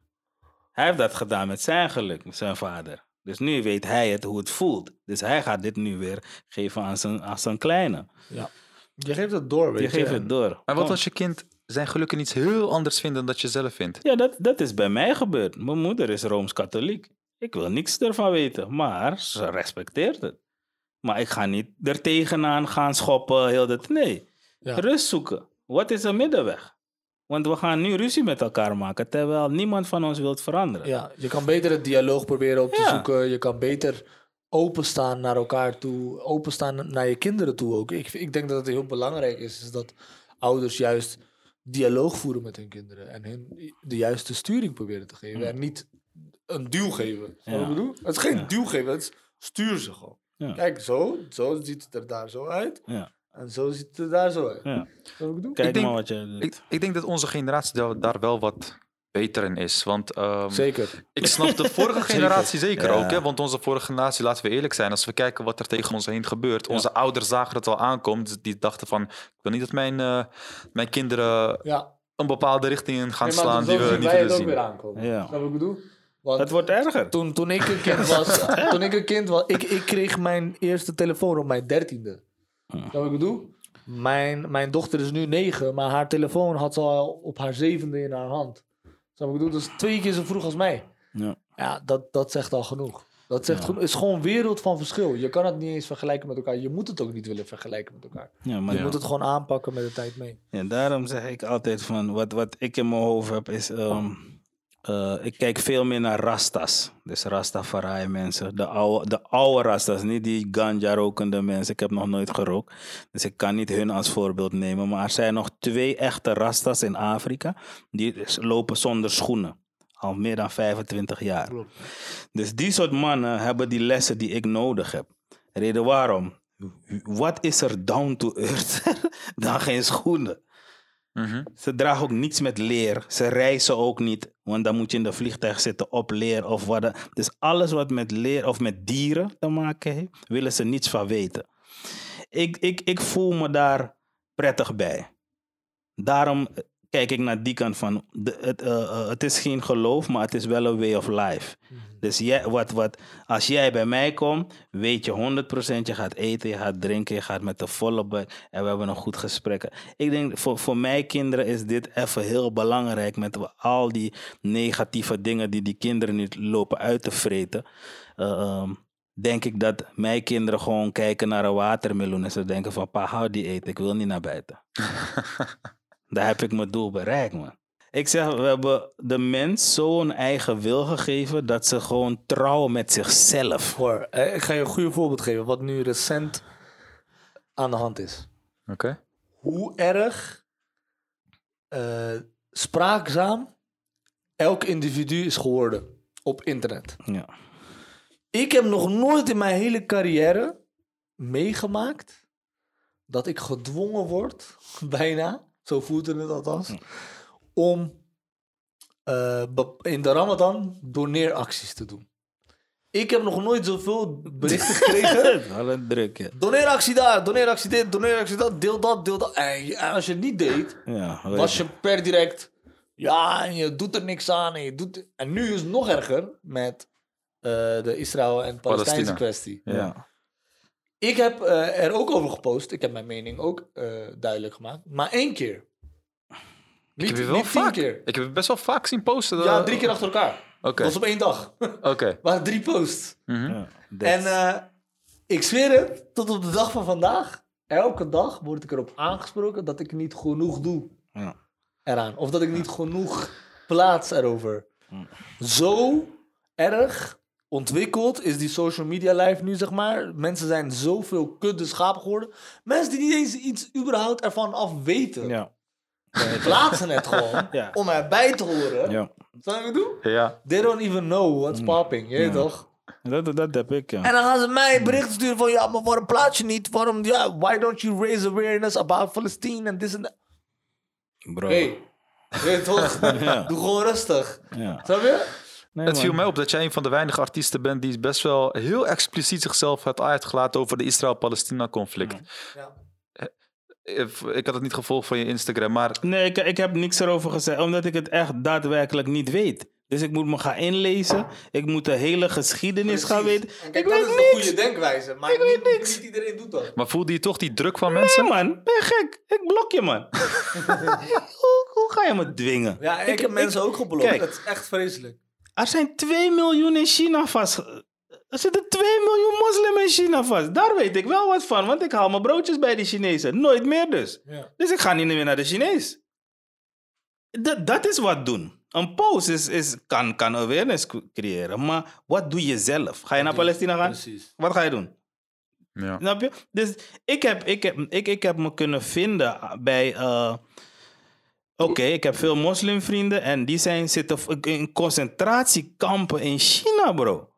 Hij heeft dat gedaan met zijn geluk, met zijn vader. Dus nu weet hij het, hoe het voelt. Dus hij gaat dit nu weer geven aan zijn, aan zijn kleine. Ja. Je geeft het door, weet Je je. geeft het door. Maar wat als je kind zijn geluk in iets heel anders vindt dan dat je zelf vindt? Ja, dat, dat is bij mij gebeurd. Mijn moeder is Rooms-Katholiek. Ik wil niks ervan weten, maar ze respecteert het. Maar ik ga niet er tegenaan gaan schoppen, heel dat. Nee, Ja. rust zoeken. Wat is een middenweg? Want we gaan nu ruzie met elkaar maken, terwijl niemand van ons wil veranderen. Ja, je kan beter het dialoog proberen op te Ja. zoeken. Je kan beter openstaan naar elkaar toe. Openstaan naar je kinderen toe ook. Ik, ik denk dat het heel belangrijk is, is dat ouders juist dialoog voeren met hun kinderen. En hun de juiste sturing proberen te geven. En niet een duw geven. Wat ik bedoel? Het is geen Ja. duw geven, het is stuur ze gewoon. Ja. Kijk, zo, zo ziet het er daar zo uit. Ja. En zo ziet het er daar zo uit. Ja. Wat ik bedoel? Kijk Ik denk- maar wat je doet. Ik, ik denk dat onze generatie daar, wel wat beter in is. Want ehm, Zeker. ik snap de vorige generatie zeker Ja. ook. Hè? Want onze vorige generatie, laten we eerlijk zijn, als we kijken wat er tegen ons heen gebeurt. Onze ouders zagen het al aankomen. Dus die dachten van, ik wil niet dat mijn, eh, mijn kinderen Ja. een bepaalde richting in gaan Nee, slaan die we zien niet wij willen het ook zien. weer aankomen. Ja. Ik bedoel? Want Het wordt erger. toen, toen ik een kind was, toen ik een kind was, ik, ik kreeg mijn eerste telefoon op mijn dertiende. Snap je wat ik bedoel? Mijn, mijn dochter is nu negen, maar haar telefoon had ze al op haar zevende in haar hand. Snap wat ik bedoel? Dus twee keer zo vroeg als mij. Ja. Ja, dat, dat zegt al genoeg. Dat zegt. Het is gewoon een wereld van verschil. Je kan het niet eens vergelijken met elkaar. Je moet het ook niet willen vergelijken met elkaar. Ja, maar Je moet het gewoon aanpakken met de tijd mee. Ja, daarom zeg ik altijd van, wat, wat ik in mijn hoofd heb is, ehm, eh, ik kijk veel meer naar rastas. Dus Rastafari mensen, de oude, de oude rastas, niet die ganja rokende mensen. Ik heb nog nooit gerookt, dus ik kan niet hun als voorbeeld nemen. Maar er zijn nog twee echte rastas in Afrika, die lopen zonder schoenen. Al meer dan 25 jaar. Dus die soort mannen hebben die lessen die ik nodig heb. Reden waarom? Wat is er down to earth dan geen schoenen? Mhm. Ze dragen ook niets met leer. Ze reizen ook niet, want dan moet je in de vliegtuig zitten op leer of wat. dan- Dus alles wat met leer of met dieren te maken heeft, willen ze niets van weten. Ik, ik, ik voel me daar prettig bij. Daarom eh, kijk ik naar die kant van. De, het, eh, eh, het is geen geloof, maar het is wel een way of life. Dus jij, wat, wat, als jij bij mij komt, weet je 100% je gaat eten, je gaat drinken, je gaat met de volle buik en we hebben een goed gesprek. Ik denk voor, voor mijn kinderen is dit even heel belangrijk met al die negatieve dingen die die kinderen nu lopen uit te vreten. Eh, ehm, denk ik dat mijn kinderen gewoon kijken naar een watermeloen en ze denken van pa, hou die eten, ik wil niet naar buiten. Daar heb ik mijn doel bereikt, man. Ik zeg, we hebben de mens zo'n eigen wil gegeven dat ze gewoon trouwen met zichzelf. Hoor, eh, ik ga je een goede voorbeeld geven wat nu recent aan de hand is. Oké. Hoe erg eh, spraakzaam elk individu is geworden op internet. Ja. Ik heb nog nooit in mijn hele carrière meegemaakt dat ik gedwongen word, bijna, zo voelde het althans, om eh, in de Ramadan doneeracties te doen. Ik heb nog nooit zoveel berichten gekregen. Al een druk, ja. Doneeractie daar, doneeractie dit, doneeractie dat, deel dat, deel dat. En als je het niet deed, ja was je. per direct... Ja, en je doet er niks aan. En, je doet, en nu is het nog erger met eh, de Israël- en Palestijnse Palestina. kwestie. Ja. Ik heb eh, er ook over gepost. Ik heb mijn mening ook eh, duidelijk gemaakt. Maar één keer. Ik Niet, heb je wel niet tien vaak. keer. Ik heb het best wel vaak zien posten. Ja, eh, drie keer achter elkaar. Oké. Dat was op één dag. Oké. waren drie posts. Mhm. Ja, En eh, ik zweer het, tot op de dag van vandaag, elke dag word ik erop aangesproken dat ik niet genoeg doe ja. eraan. Of dat ik niet genoeg plaats erover. Zo erg ontwikkeld is die social media life nu, zeg maar. Mensen zijn zoveel kudde schapen geworden. Mensen die niet eens iets überhaupt ervan af weten. Ja. Plaatsen het gewoon Ja. om erbij te horen. Ja. Snap wat ik bedoel? Ja. They don't even know what's popping, je Ja. toch? Dat, dat heb ik, ja. En dan gaan ze mij berichten sturen van... Ja, maar waarom plaats je niet? Waarom... Ja, why don't you raise awareness about Palestine en this and that? Bro. Hey, weet toch? Ja. Doe gewoon rustig. Ja. Snap je? Nee, Het viel mij op dat jij een van de weinige artiesten bent die best wel heel expliciet zichzelf had uitgelaten over de Israël-Palestina-conflict. Ja. Ik had het niet gevolgd van je Instagram, maar Nee, ik, ik heb niks erover gezegd, omdat ik het echt daadwerkelijk niet weet. Dus ik moet me gaan inlezen. Ik moet de hele geschiedenis gaan weten. En Ik weet dat is de niks. goede denkwijze. Maar Ik weet niet, niks. niet iedereen doet dat. Maar voelde je toch die druk van Nee, mensen? man. Ben je gek? Ik blok je, man. hoe, hoe ga je me dwingen? Ja, ik, heb mensen ook geblokt. kijk. Dat is echt vreselijk. Er zijn 2 miljoen in China vast. Er zitten 2 miljoen moslims in China vast. Daar weet ik wel wat van, want ik haal mijn broodjes bij die Chinezen. Nooit meer dus. Ja. Dus ik ga niet meer naar de Chinees. Dat, dat is wat doen. Een post is, is, kan, kan awareness cre- creëren, maar wat doe je zelf? Ga je naar Palestina gaan? Precies. Wat ga je doen? Ja. Snap je? Dus ik heb, ik heb, ik, ik heb me kunnen vinden bij. eh, Oké, ik heb veel moslimvrienden en die zijn zitten in concentratiekampen in China, bro.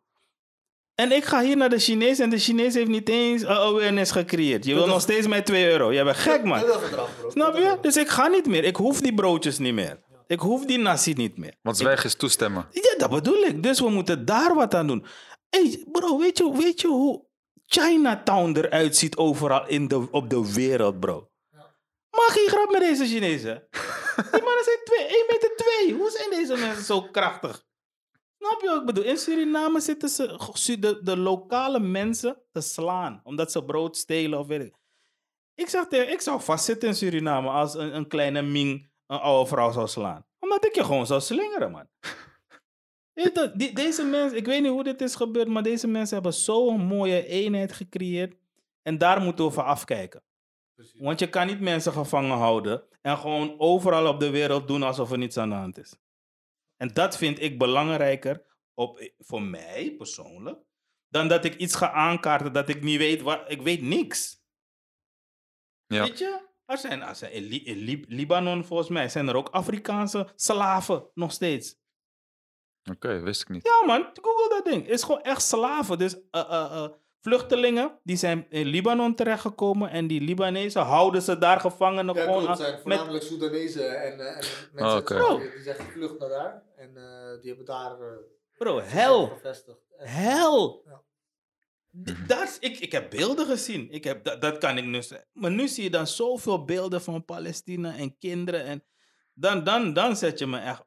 En ik ga hier naar de Chinees en de Chinees heeft niet eens eh, awareness gecreëerd. Je wil nog steeds mijn 2 euro. Jij bent gek, man. Heel gedrag, bro. Snap je? Dus ik ga niet meer. Ik hoef die broodjes niet meer. Ik hoef die nasi niet meer. Want zwijgen is toestemmen. Ja, dat bedoel ik. Dus we moeten daar wat aan doen. hey, bro, weet je, weet je hoe Chinatown eruit ziet overal in de, op de wereld, bro? Maak geen grap met deze Chinezen. Die mannen zijn twee, 1 meter 2. Hoe zijn deze mensen zo krachtig? Snap je wat ik bedoel? In Suriname zitten ze de, de lokale mensen te slaan. Omdat ze brood stelen of weet ik. Ik zeg tegen, ik zou vastzitten in Suriname als een, een kleine Ming een oude vrouw zou slaan. Omdat ik je gewoon zou slingeren, man. Die- deze mensen, ik weet niet hoe dit is gebeurd, maar deze mensen hebben zo'n mooie eenheid gecreëerd. En daar moeten we voor afkijken. Want je kan niet mensen gevangen houden en gewoon overal op de wereld doen alsof er niets aan de hand is. En dat vind ik belangrijker op, voor mij persoonlijk, dan dat ik iets ga aankaarten dat ik niet weet waar. Ik weet niks. Ja. Weet je? Er zijn, er zijn in, Li- in Lib- Libanon volgens mij zijn er ook Afrikaanse slaven nog steeds. Oké, wist ik niet. Ja, man, google dat ding. Het is gewoon echt slaven. Dus eh, eh, eh, vluchtelingen die zijn in Libanon terechtgekomen en die Libanezen houden ze daar gevangenen Ja, gewoon Het zijn met voornamelijk Soedanezen en, eh, en mensen Oh. Syrië, die zijn gevlucht naar daar. En eh, die hebben daar eh, Bro, hel. gevestigd. Hel. Ja. Dat ik, ik heb beelden gezien. Ik heb, dat, dat kan ik nu zeggen. Maar nu zie je dan zoveel beelden van Palestina en kinderen. En dan, dan, dan zet je me echt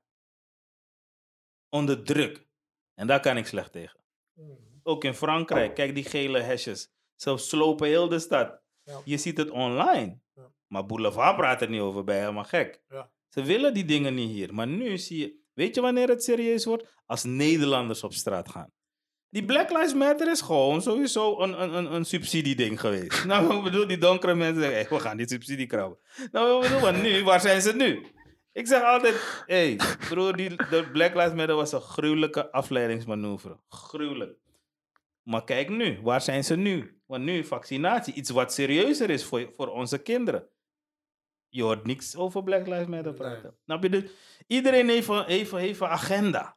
onder druk. En daar kan ik slecht tegen. Mm. Ook in Frankrijk, kijk die gele hesjes. Ze slopen heel de stad. Ja. Je ziet het online. Ja. Maar Boulevard praat er niet over bij, helemaal gek. Ja. Ze willen die dingen niet hier. Maar nu zie je, weet je wanneer het serieus wordt? Als Nederlanders op straat gaan. Die Black Lives Matter is gewoon sowieso een, een, een, een subsidieding geweest. nou, ik bedoel, die donkere mensen zeggen, we gaan die subsidie krabben. Nou, ik bedoel, maar nu, waar zijn ze nu? Ik zeg altijd, hey, broer, die, de Black Lives Matter was een gruwelijke afleidingsmanoeuvre. Gruwelijk. Maar kijk nu, waar zijn ze nu? Want nu vaccinatie, iets wat serieuzer is voor, voor onze kinderen. Je hoort niks over Black Lives Matter praten. Nee. Snap je? Dus iedereen heeft een, heeft, een- heeft een agenda.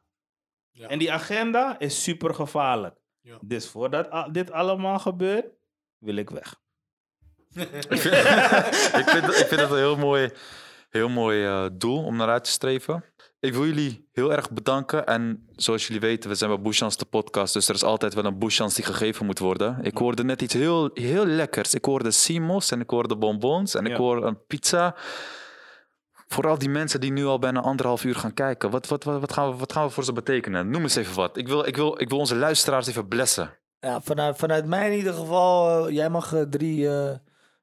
Ja. En die agenda is super gevaarlijk. Ja. Dus voordat a- dit allemaal gebeurt, wil ik weg. ik, vind, ik, vind, ik vind het een heel mooi, heel mooi eh, doel om naar uit te streven. Ik wil jullie heel erg bedanken. En zoals jullie weten, we zijn bij Bouchans de podcast. Dus er is altijd wel een Bouchans die gegeven moet worden. Ik hoorde net iets heel, heel lekkers. Ik hoorde simos en ik hoorde bonbons en ik hoorde een pizza. Vooral die mensen die nu al bijna anderhalf uur gaan kijken. Wat, wat, wat, wat, gaan, we, wat gaan we voor ze betekenen? Noem eens even wat. Ik wil, ik wil, ik wil onze luisteraars even blessen. Ja, vanuit, vanuit mij in ieder geval, eh, jij mag eh, drie eh,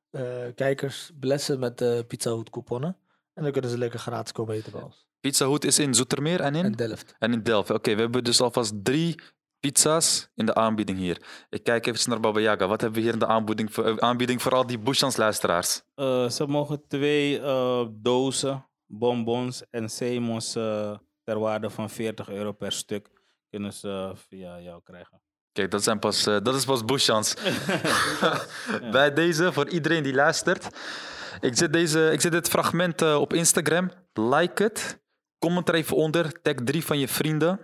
eh, kijkers blessen met eh Pizza Hut couponnen. En dan kunnen ze lekker gratis komen eten bij ons. Pizza Hut is in Zoetermeer en in? En Delft. En in Delft. Oké, we hebben dus alvast drie pizza's in de aanbieding hier. Ik kijk even naar Baba Yaga. Wat hebben we hier in de aanbieding voor, eh, aanbieding voor al die Bushans luisteraars? Eh, ze mogen twee eh, dozen bonbons en Semos eh, ter waarde van 40 euro per stuk kunnen ze via jou krijgen. Kijk, dat, zijn pas, eh, dat is pas Bushans. Bij deze, voor iedereen die luistert. Ik zet, deze, ik zet dit fragment op Instagram. Like het. Comment er even onder. Tag drie van je vrienden.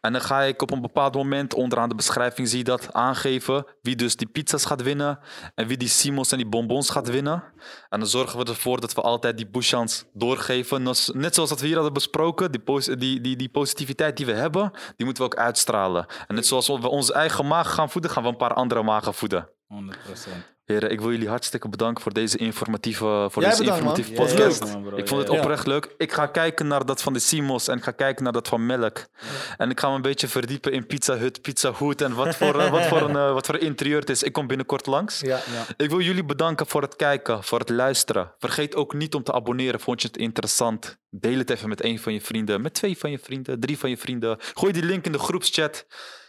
En dan ga ik op een bepaald moment onderaan de beschrijving zie je dat aangeven. Wie dus die pizza's gaat winnen. En wie die simos en die bonbons gaat winnen. En dan zorgen we ervoor dat we altijd die Bushans doorgeven. Net- zoals dat we hier hadden besproken. Die, die, die positiviteit die we hebben, die moeten we ook uitstralen. En net zoals we onze eigen maag gaan voeden, gaan we een paar andere magen voeden. 100%. Heren, ik wil jullie hartstikke bedanken voor deze informatieve, voor Jij deze bedankt, man. informatieve Ja, podcast. leuk. man, bro. Ik vond het Ja, oprecht leuk. Ik ga kijken naar dat van de Simos en ik ga kijken naar dat van Melk. En ik ga me een beetje verdiepen in Pizza Hut, Pizza Hood en wat voor, eh, wat voor, een, eh, wat voor interieur het is. Ik kom binnenkort langs. Ja. Ik wil jullie bedanken voor het kijken, voor het luisteren. Vergeet ook niet om te abonneren. Vond je het interessant? Deel het even met één van je vrienden, met twee van je vrienden, drie van je vrienden. Gooi die link in de groepschat.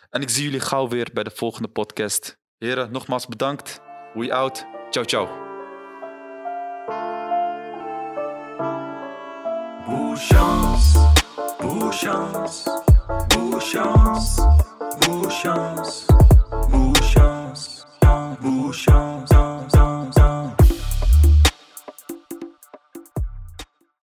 En ik zie jullie gauw weer bij de volgende podcast. Heren, nogmaals bedankt. We out. Ciao, ciao.